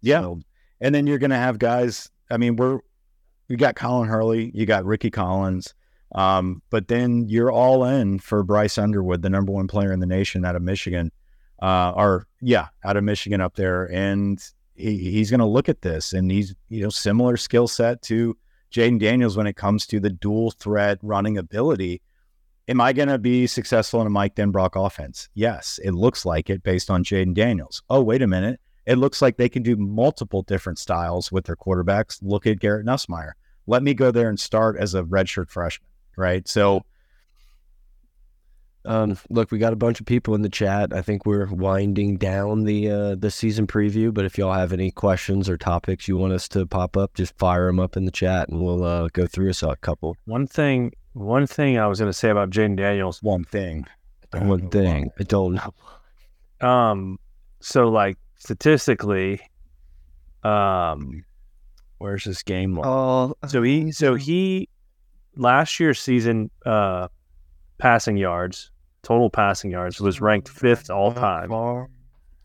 yeah, So, and then you're going to have guys. I mean, we're you got Colin Hurley, you got Rickie Collins, um, but then you're all in for Bryce Underwood, the number one player in the nation out of Michigan, uh, or yeah, out of Michigan up there, and he, he's going to look at this, and he's you know similar skill set to Jayden Daniels when it comes to the dual threat running ability. Am I going to be successful in a Mike Denbrock offense? Yes, it looks like it based on Jayden Daniels. Oh, wait a minute it looks like they can do multiple different styles with their quarterbacks. Look at Garrett Nussmeier. Let me go there and start as a redshirt freshman, right? So, Um, look, we got a bunch of people in the chat. I think we're winding down the uh, the season preview. But if y'all have any questions or topics you want us to pop up, just fire them up in the chat, and we'll uh, go through us a couple. One thing, one thing I was going to say about Jayden Daniels. one thing. One thing I don't know. Um, so like statistically, um, where's this game? line? Oh, So he, so he, last year's season, uh, passing yards, total passing yards was ranked fifth all time.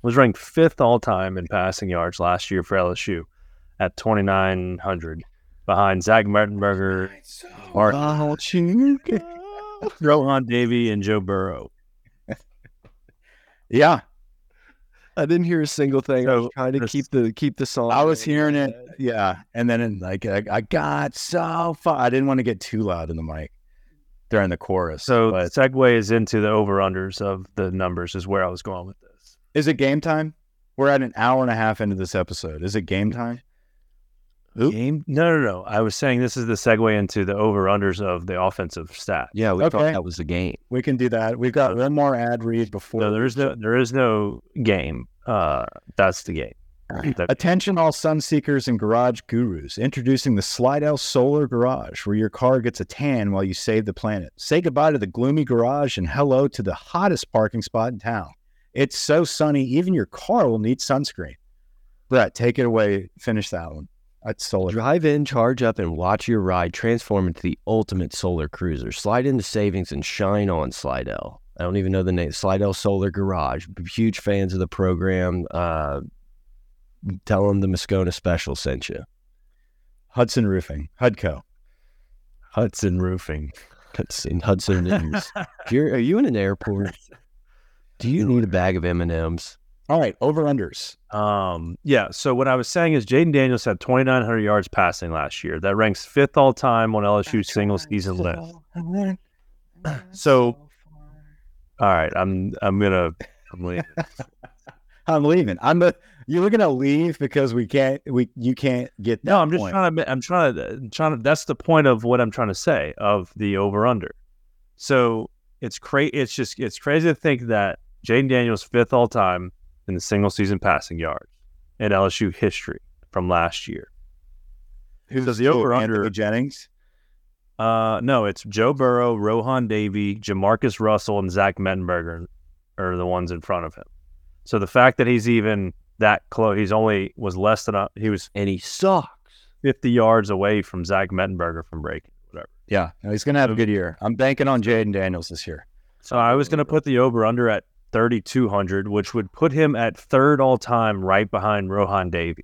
Was ranked fifth all time in passing yards last year for LSU at twenty nine hundred, behind Zach Mettenberger, oh, Mark Rohan Davey, and Joe Burrow. Yeah, I didn't hear a single thing. I was trying to keep the keep the song. I was hearing it. Yeah, and then in, like I, I got so far. I didn't want to get too loud in the mic during the chorus. So but segue is into the over unders of the numbers is where I was going with this. is it game time? We're at an hour and a half into this episode. Is it game time? Oop. Game? No, no, no. I was saying this is the segue into the over unders of the offensive stat. Yeah, we thought that was the game. We can do that. We've got one more ad read before. No, there is no there is no game. Uh, that's the game. The- Attention, all sun seekers and garage gurus. Introducing the Slidell Solar Garage, where your car gets a tan while you save the planet. Say goodbye to the gloomy garage and hello to the hottest parking spot in town. It's so sunny, even your car will need sunscreen. Brett, take it away. Finish that one. That's solar. Drive in, charge up, and watch your ride transform into the ultimate solar cruiser. Slide into savings and shine on Slidell. I don't even know the name. Slidell Solar Garage. Huge fans of the program. Uh, tell them the Moscona special sent you. Hudson Roofing, Hudco. Hudson Roofing. That's in Hudson News. You're, are you in an airport? Do you need a bag of M and M's? All right, over unders. Um, yeah. So what I was saying is Jayden Daniels had 2,900 yards passing last year. That ranks fifth all time on LSU's single season list. So, all right, I'm I'm gonna I'm leaving. I'm leaving. I'm a, you're gonna leave because we can't we you can't get that No, I'm just point. trying to. I'm trying to. Trying to. That's the point of what I'm trying to say of the over under. So it's crazy. It's just it's crazy to think that Jayden Daniels fifth all time in the single season passing yards in LSU history from last year. Who's so the over-under- Anthony Jennings? Uh, no, it's Joe Burrow, Rohan Davey, Jamarcus Russell, and Zach Mettenberger are the ones in front of him. So the fact that he's even that close, he's only was less than a, he was And he sucks. 50 yards away from Zach Mettenberger from breaking. Whatever. Yeah, no, he's gonna have a good year. I'm banking on Jayden Daniels this year. So I was going to put the over under at 3,200, which would put him at third all time, right behind Rohan Davey.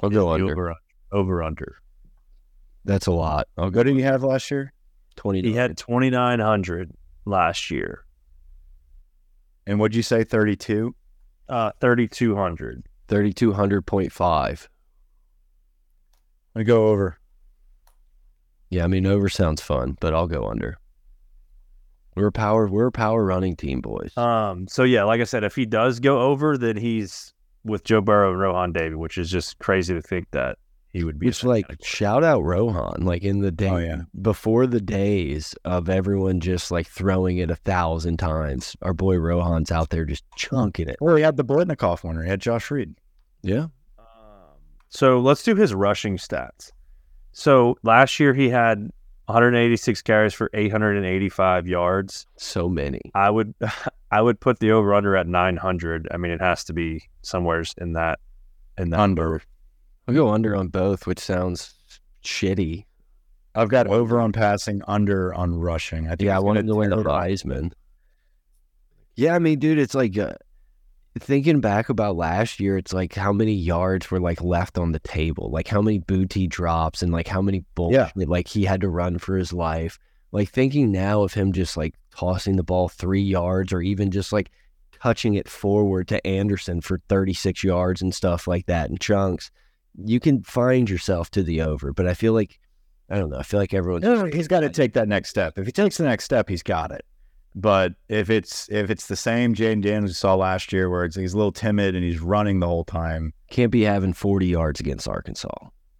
I'll go The under. Over, over under. That's a lot. Oh, I'll did he have last year? twenty. He had 2,900 last year. And what'd you say? Thirty-two. 3,200. thirty two hundred point five. I'm gonna go over. Yeah, I mean over sounds fun, but I'll go under. We're a power. We're a power running team, boys. Um, so yeah, like I said, if he does go over, then he's with Joe Burrow and Rohan Davey, which is just crazy to think that he would be. It's like shout out Rohan, like in the day Oh, yeah. before the days of everyone just like throwing it a thousand times. Our boy Rohan's out there just chunking it. Well, he had the Biletnikoff winner. He had Josh Reed. Yeah, Um, so let's do his rushing stats. So last year he had 186 carries for 885 yards. so many. I would I would put the over under at 900. I mean, it has to be somewheres in that in that Under. I'll go under on both, which sounds shitty. I've got over on passing, under on rushing. I think Yeah, I wanted gonna win the. Heisman. Yeah, I mean, dude, it's like uh, thinking back about last year. It's like how many yards were like left on the table, like how many booty drops, and like how many bullshit like he had to run for his life. Like thinking now of him just like tossing the ball three yards, or even just like touching it forward to Anderson for thirty six yards and stuff like that in chunks. You can find yourself to the over, but I feel like I don't know. I feel like everyone's No, no, he's got to take that next step. If he takes the next step, he's got it. But if it's if it's the same Jayden Daniels we saw last year, where it's, he's a little timid and he's running the whole time, can't be having 40 yards against Arkansas.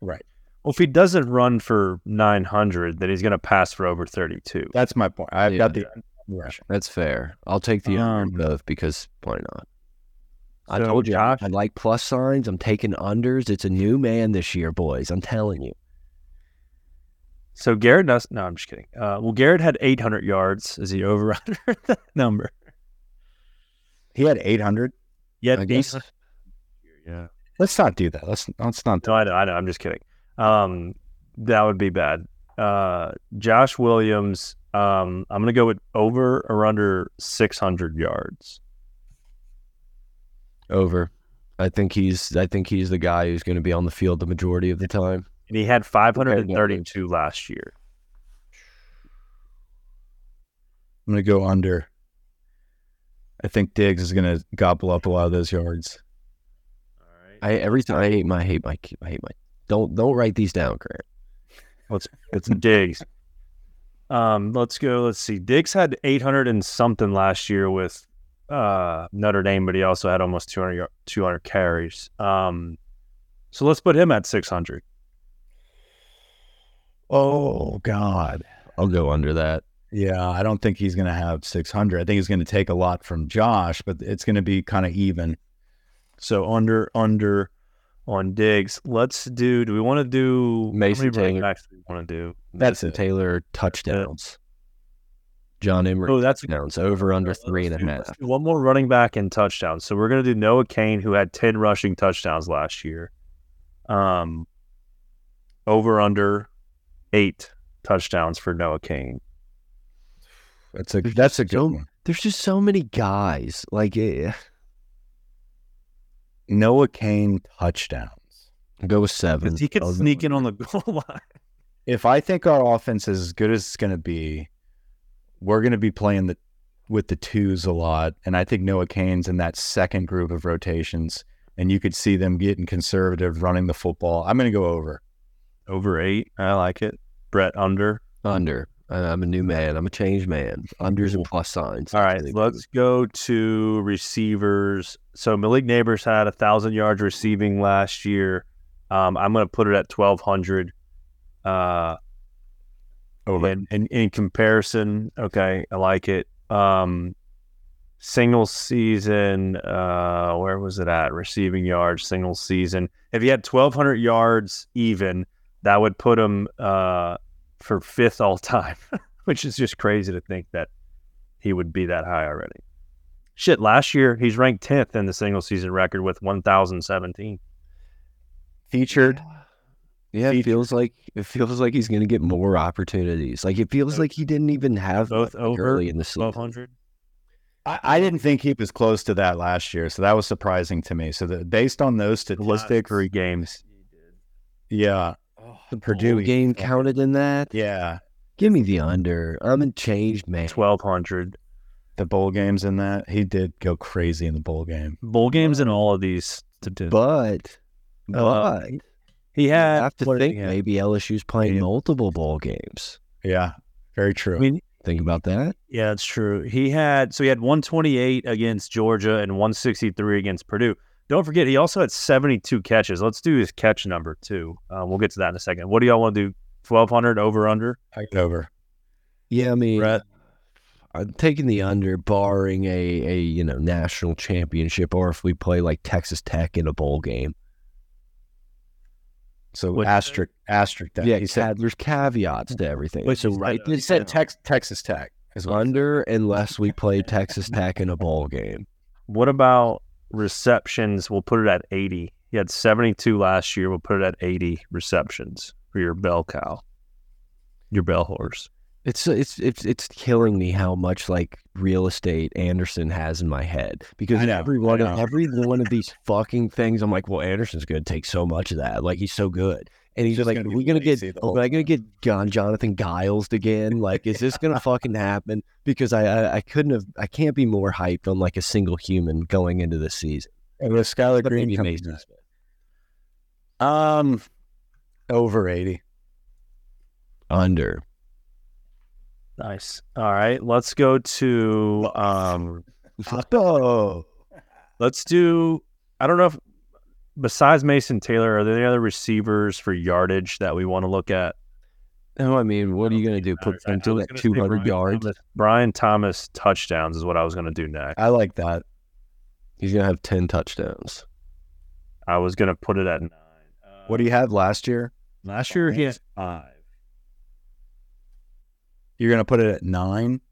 right? Well, if he doesn't run for 900, then he's going to pass for over 32. That's my point. I've Yeah. got the rushing. That's fair. I'll take the under in Um, both because why not? I So, told you Josh- I like plus signs. I'm taking unders. It's a new man this year, boys. I'm telling you. So Garrett does. No, I'm just kidding. Uh, well, Garrett had 800 yards. Is he over under that number? He had 800. Yeah, Yeah. Let's not do that. Let's let's not. No, I know. I know. I'm just kidding. Um, that would be bad. Uh, Josh Williams. Um, I'm gonna go with over or under 600 yards. Over. I think he's. I think he's the guy who's going to be on the field the majority of the time. And he had 532 last year. I'm gonna go under. I think Diggs is gonna gobble up a lot of those yards. All right. I every time I hate my I hate my I hate my. Don't don't write these down, Grant. Let's it's Diggs. Um, let's go. Let's see. Diggs had 800 and something last year with uh Notre Dame, but he also had almost 200 200 carries. Um, so let's put him at 600. Oh God. I'll go under that. Yeah, I don't think he's gonna have 600. I think he's gonna take a lot from Josh, but it's gonna be kind of even. So under under on Diggs. Let's do. Do we want to do Mason how many running Taylor. backs do we want to do? That's Mason it. Taylor touchdowns. John Emery Oh, that's touchdowns over under Let's three and a do- half. One more running back and touchdowns. So we're gonna do Noah Cain, who had ten rushing touchdowns last year. Um, over under eight touchdowns for Noah Cain. That's a that's a good So- one. There's just so many guys. Like, eh, Noah Cain touchdowns. I'll go with seven. He could sneak in on the goal line. if I think our offense is as good as it's going to be, we're going to be playing the with the twos a lot, and I think Noah Cain's in that second group of rotations, and you could see them getting conservative, running the football. I'm going to go over. Over eight. I like it. Brett under. Under. I- I'm a new man. I'm a changed man. Unders and plus signs. All right, let's go to receivers. So Malik Nabers had a thousand yards receiving last year. Um, I'm going to put it at 1,200. Uh, Over. And, in, in comparison, okay, I like it. Um, single season, uh, where was it at? Receiving yards, single season. If he had 1,200 yards even, that would put him uh, for fifth all time, which is just crazy to think that he would be that high already. Shit, last year he's ranked 10th in the single season record with 1,017. Featured. Yeah, it feels like it feels like he's going to get more opportunities. Like it feels like he didn't even have Both like, over early in the season. 1,200. I, I didn't think he was close to that last year, so that was surprising to me. So that based on those The statistics, three games. yeah, The Purdue, Purdue he- game counted in that. yeah, Give me the under. I'm a changed man. 1,200. the bowl games in that he did go crazy in the bowl game. Bowl games in all of these. statistics. But Uh, but he you had have to what did think he have? maybe LSU's playing Yeah. multiple bowl games. Yeah, very true. I mean, Think about that. yeah, it's true. He had so he had 128 against Georgia and 163 against Purdue. Don't forget, he also had 72 catches. Let's do his catch number too. Uh, we'll get to that in a second. What do y'all want to do? 1200 over under? I get over. Yeah, I mean, Brett? I'm taking the under, barring a a you know national championship, or if we play like Texas Tech in a bowl game. So What'd asterisk asterisk that. yeah, he said, there's caveats to everything. Wait, so you said- he said down. Tex, Texas Tech. Is what under unless we play Texas Tech in a bowl game. What about receptions? We'll put it at 80. He had 72 last year. We'll put it at 80 receptions for your bell cow, your bell horse. It's it's it's it's killing me how much like real estate Anderson has in my head because know, every one of every one of these fucking things, I'm like, well, Anderson's going to take so much of that. Like he's so good, and he's Just like, gonna are we going to get? Are I going to get John Jonathan Giles again? Like, is this going to fucking happen? Because I, I I couldn't have I can't be more hyped on like a single human going into this season. And with Skylar But Green coming Um, over eighty. under. Nice. All right. Let's go to um Oh, let's do I don't know if besides Mason Taylor, are there any other receivers for yardage that we want to look at? No, I mean, what are you going to do? Put I- I to was that 200 Brian yards? Thomas- Brian Thomas touchdowns is what I was going to do next. I like that. He's going to have 10 touchdowns. I was going to put it at nine. Uh, What do you have last year? last year? He had five. You're gonna put it at nine.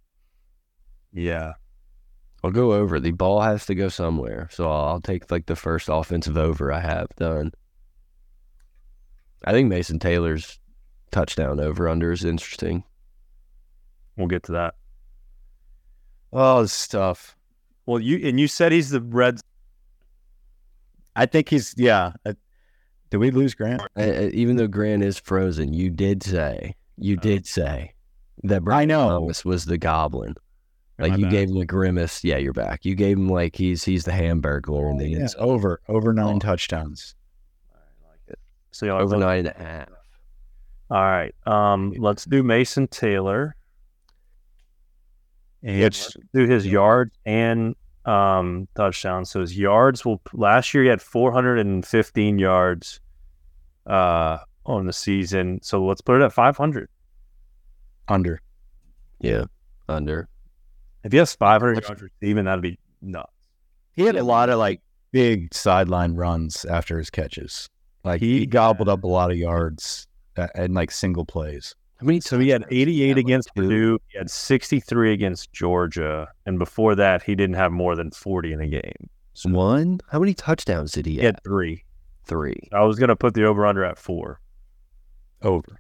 Yeah. I'll go over. The ball has to go somewhere. So I'll, I'll take like the first offensive over I have done. I think Mason Taylor's touchdown over under is interesting. We'll get to that. Oh, this stuff. Well, you and you said he's the Reds. I think he's yeah. Uh, did we lose Grant? Uh, uh, even though Grant is frozen, you did say, you did say that I know. Thomas was the goblin. Like I you back? gave him a grimace. Yeah, you're back. You gave him like he's he's the hamburger in the Yeah, end zone. over over nine Oh. touchdowns. So y'all over nine and a half. All right. Um, let's do Mason Taylor. And It's- let's do his yards and um touchdowns. So his yards will last year he had 415 yards uh on the season. So let's put it at 500. Under. Yeah, under. If he has 500 Which- yards receiving, that'd be nuts. He had a lot of like big sideline runs after his catches. Like he, He- gobbled up a lot of yards uh, and like single plays. I mean, So he had 88 have, like, against two? Purdue. He had 63 against Georgia, and before that, he didn't have more than 40 in a game. So One? How many touchdowns did he he have? had three. Three. I was gonna put the over under at four. Over.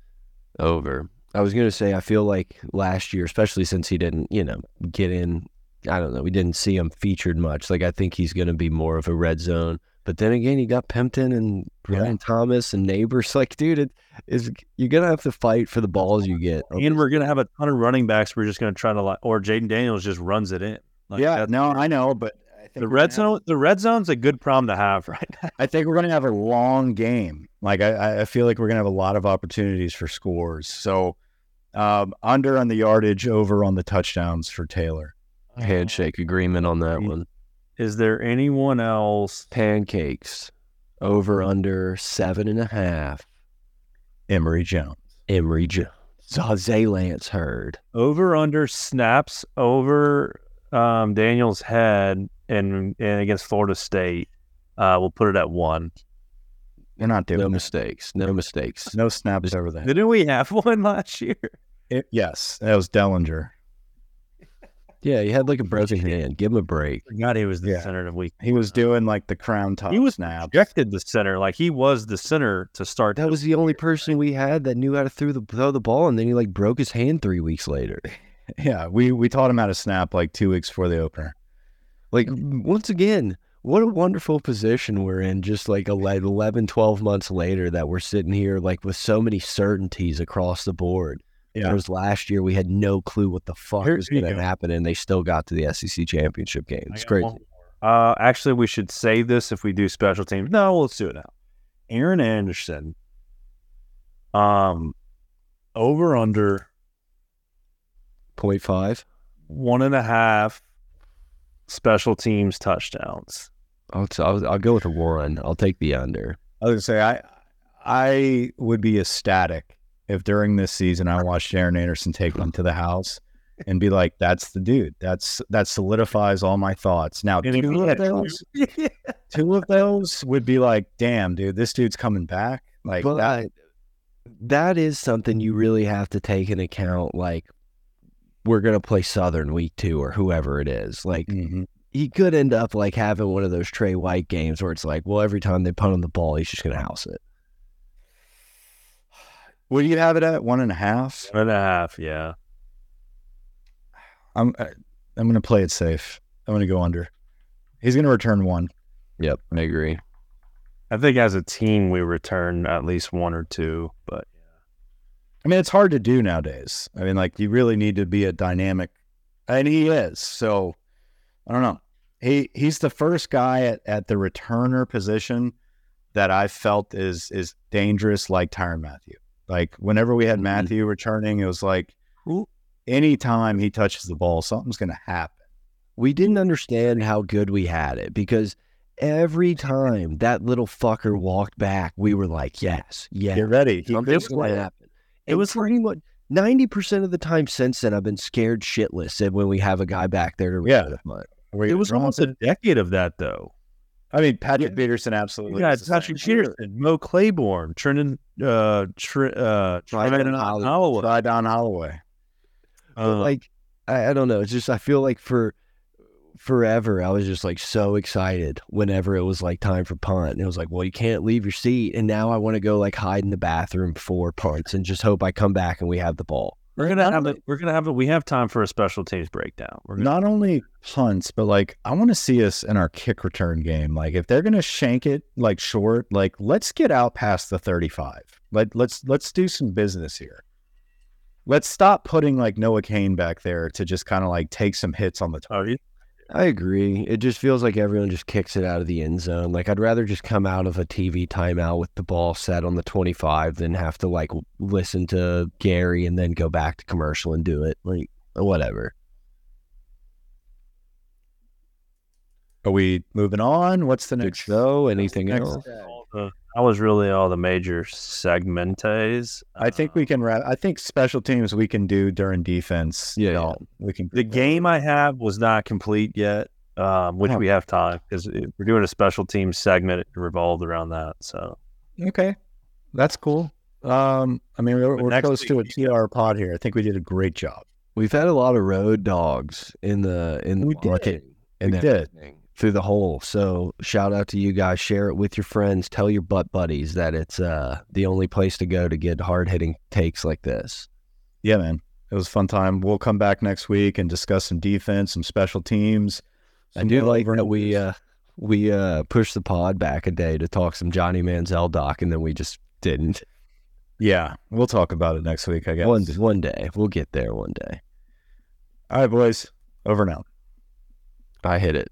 Over. I was going to say, I feel like last year, especially since he didn't, you know, get in, I don't know, we didn't see him featured much. Like, I think he's going to be more of a red zone But then again, you got Pempton and Brian Thomas and Nabers. Like, dude, it is you're gonna have to fight for the balls you get. And we're gonna have a ton of running backs. We're just gonna try to like, or Jayden Daniels just runs it in. Like yeah, no, I know, but I the red gonna have- zone. The red zone's a good problem to have right now. I think we're going to have a long game. Like I, I feel like we're going to have a lot of opportunities for scores. So um, under on the yardage, over on the touchdowns for Taylor. handshake agreement on that one. Is there anyone else? Pancakes over under seven and a half. Emery Jones. Emery Jones. Zalance Heard. over under snaps over um, Daniel's head and, and against Florida State. Uh, we'll put it at one. They're not doing No that. mistakes. No mistakes. No snaps over there. Didn't we have one last year? It- yes, that was Dellinger. Yeah, he had like a broken hand. Give him a break. Forgot he was the Yeah. center of week. He was doing like the crown top He was snaps. projected the center, like he was the center to start. That was the only person we had that knew how to throw the throw the ball, and then he like broke his hand three weeks later. Yeah, we we taught him how to snap like two weeks before the opener. Like once again, what a wonderful position we're in. Just like 11, 11 12 months later, that we're sitting here like with so many certainties across the board. Yeah. Whereas last year we had no clue what the fuck Here- was going to go. happen, and they still got to the SEC championship game. it's crazy. Uh, actually, we should save this if we do special teams. No, let's do it now. Aaron Anderson. Um, over under Point five. one and a half special teams touchdowns. I'll, I'll I'll go with a one. I'll take the under. I was gonna say I I would be ecstatic if during this season I watched Aaron Anderson take one to the house and be like, "That's the dude. That's that solidifies all my thoughts." Now, And two of those, two of those would be like, "Damn, dude, this dude's coming back." Like But that. that is something you really have to take into account. Like we're gonna play Southern week two or whoever it is. Like Mhm. he could end up like having one of those Trey White games where it's like, well, every time they punt on the ball, he's just gonna house it. What do you have it at? One and a half. One and a half, yeah. I'm I- I'm gonna play it safe. I'm gonna go under. He's gonna return one. Yep, I agree. I think as a team we return at least one or two, but I mean, it's hard to do nowadays. I mean, like you really need to be a dynamic, and he is. So I don't know. He he's the first guy at, at the returner position that I felt is is dangerous, like Tyrann Mathieu. Like whenever we had Mhm. Mathieu returning, it was like anytime he touches the ball, something's going to happen. We didn't understand how good we had it because every time that little fucker walked back, we were like, yes, yes. Get ready. He Something's going to happen. It It was was pretty much ninety percent of the time since then. I've been scared shitless and when we have a guy back there to Yeah. return the it was Ron almost said- a decade of that though. I mean, Patrick Peterson absolutely. You got Patrick same. Peterson, Mo Claiborne, Trenton, uh, Tr- uh, Try Trenton Don Holliday. Holliday. Don Holliday. Uh, like I, I don't know. It's just I feel like for forever I was just like so excited whenever it was like time for punt. And it was like, well, you can't leave your seat. And now I want to go like hide in the bathroom before punts and just hope I come back and we have the ball. we're gonna have it. We're gonna have it. We have time for a special teams breakdown. We're gonna, not only punts, but like I want to see us in our kick return game. Like if they're gonna shank it like short, like let's get out past the thirty-five. Let let's let's do some business here. Let's stop putting like Noah Cain back there to just kind of like take some hits on the top. oh, you- I agree. It just feels like everyone just kicks it out of the end zone. Like I'd rather just come out of a TV timeout with the ball set on the 25 than have to like listen to Gary and then go back to commercial and do it. Like whatever. Are we moving on? What's the next? so. Anything next else? step? All the- that was really all the major segmentes. I think we can wrap. I think special teams we can do during defense. Yeah, you know, we can. The game I have was not complete yet, um, which Oh. we have time because we're doing a special team segment revolved around that. So Okay, that's cool. Um, I mean, we're, But we're next close to a TR pod here. I think we did a great job. We've had a lot of road dogs in the in the We did. market and We did. everything through the hole. So shout out to you guys. Share it with your friends. Tell your butt buddies that it's uh the only place to go to get hard hitting takes like this. Yeah, man. It was a fun time. We'll come back next week and discuss some defense, some special teams. I some do like that we uh we uh pushed the pod back a day to talk some Johnny Manziel doc, and then we just didn't. Yeah, we'll talk about it next week, I guess. One one day, we'll get there one day. All right, boys. Over now. I hit it.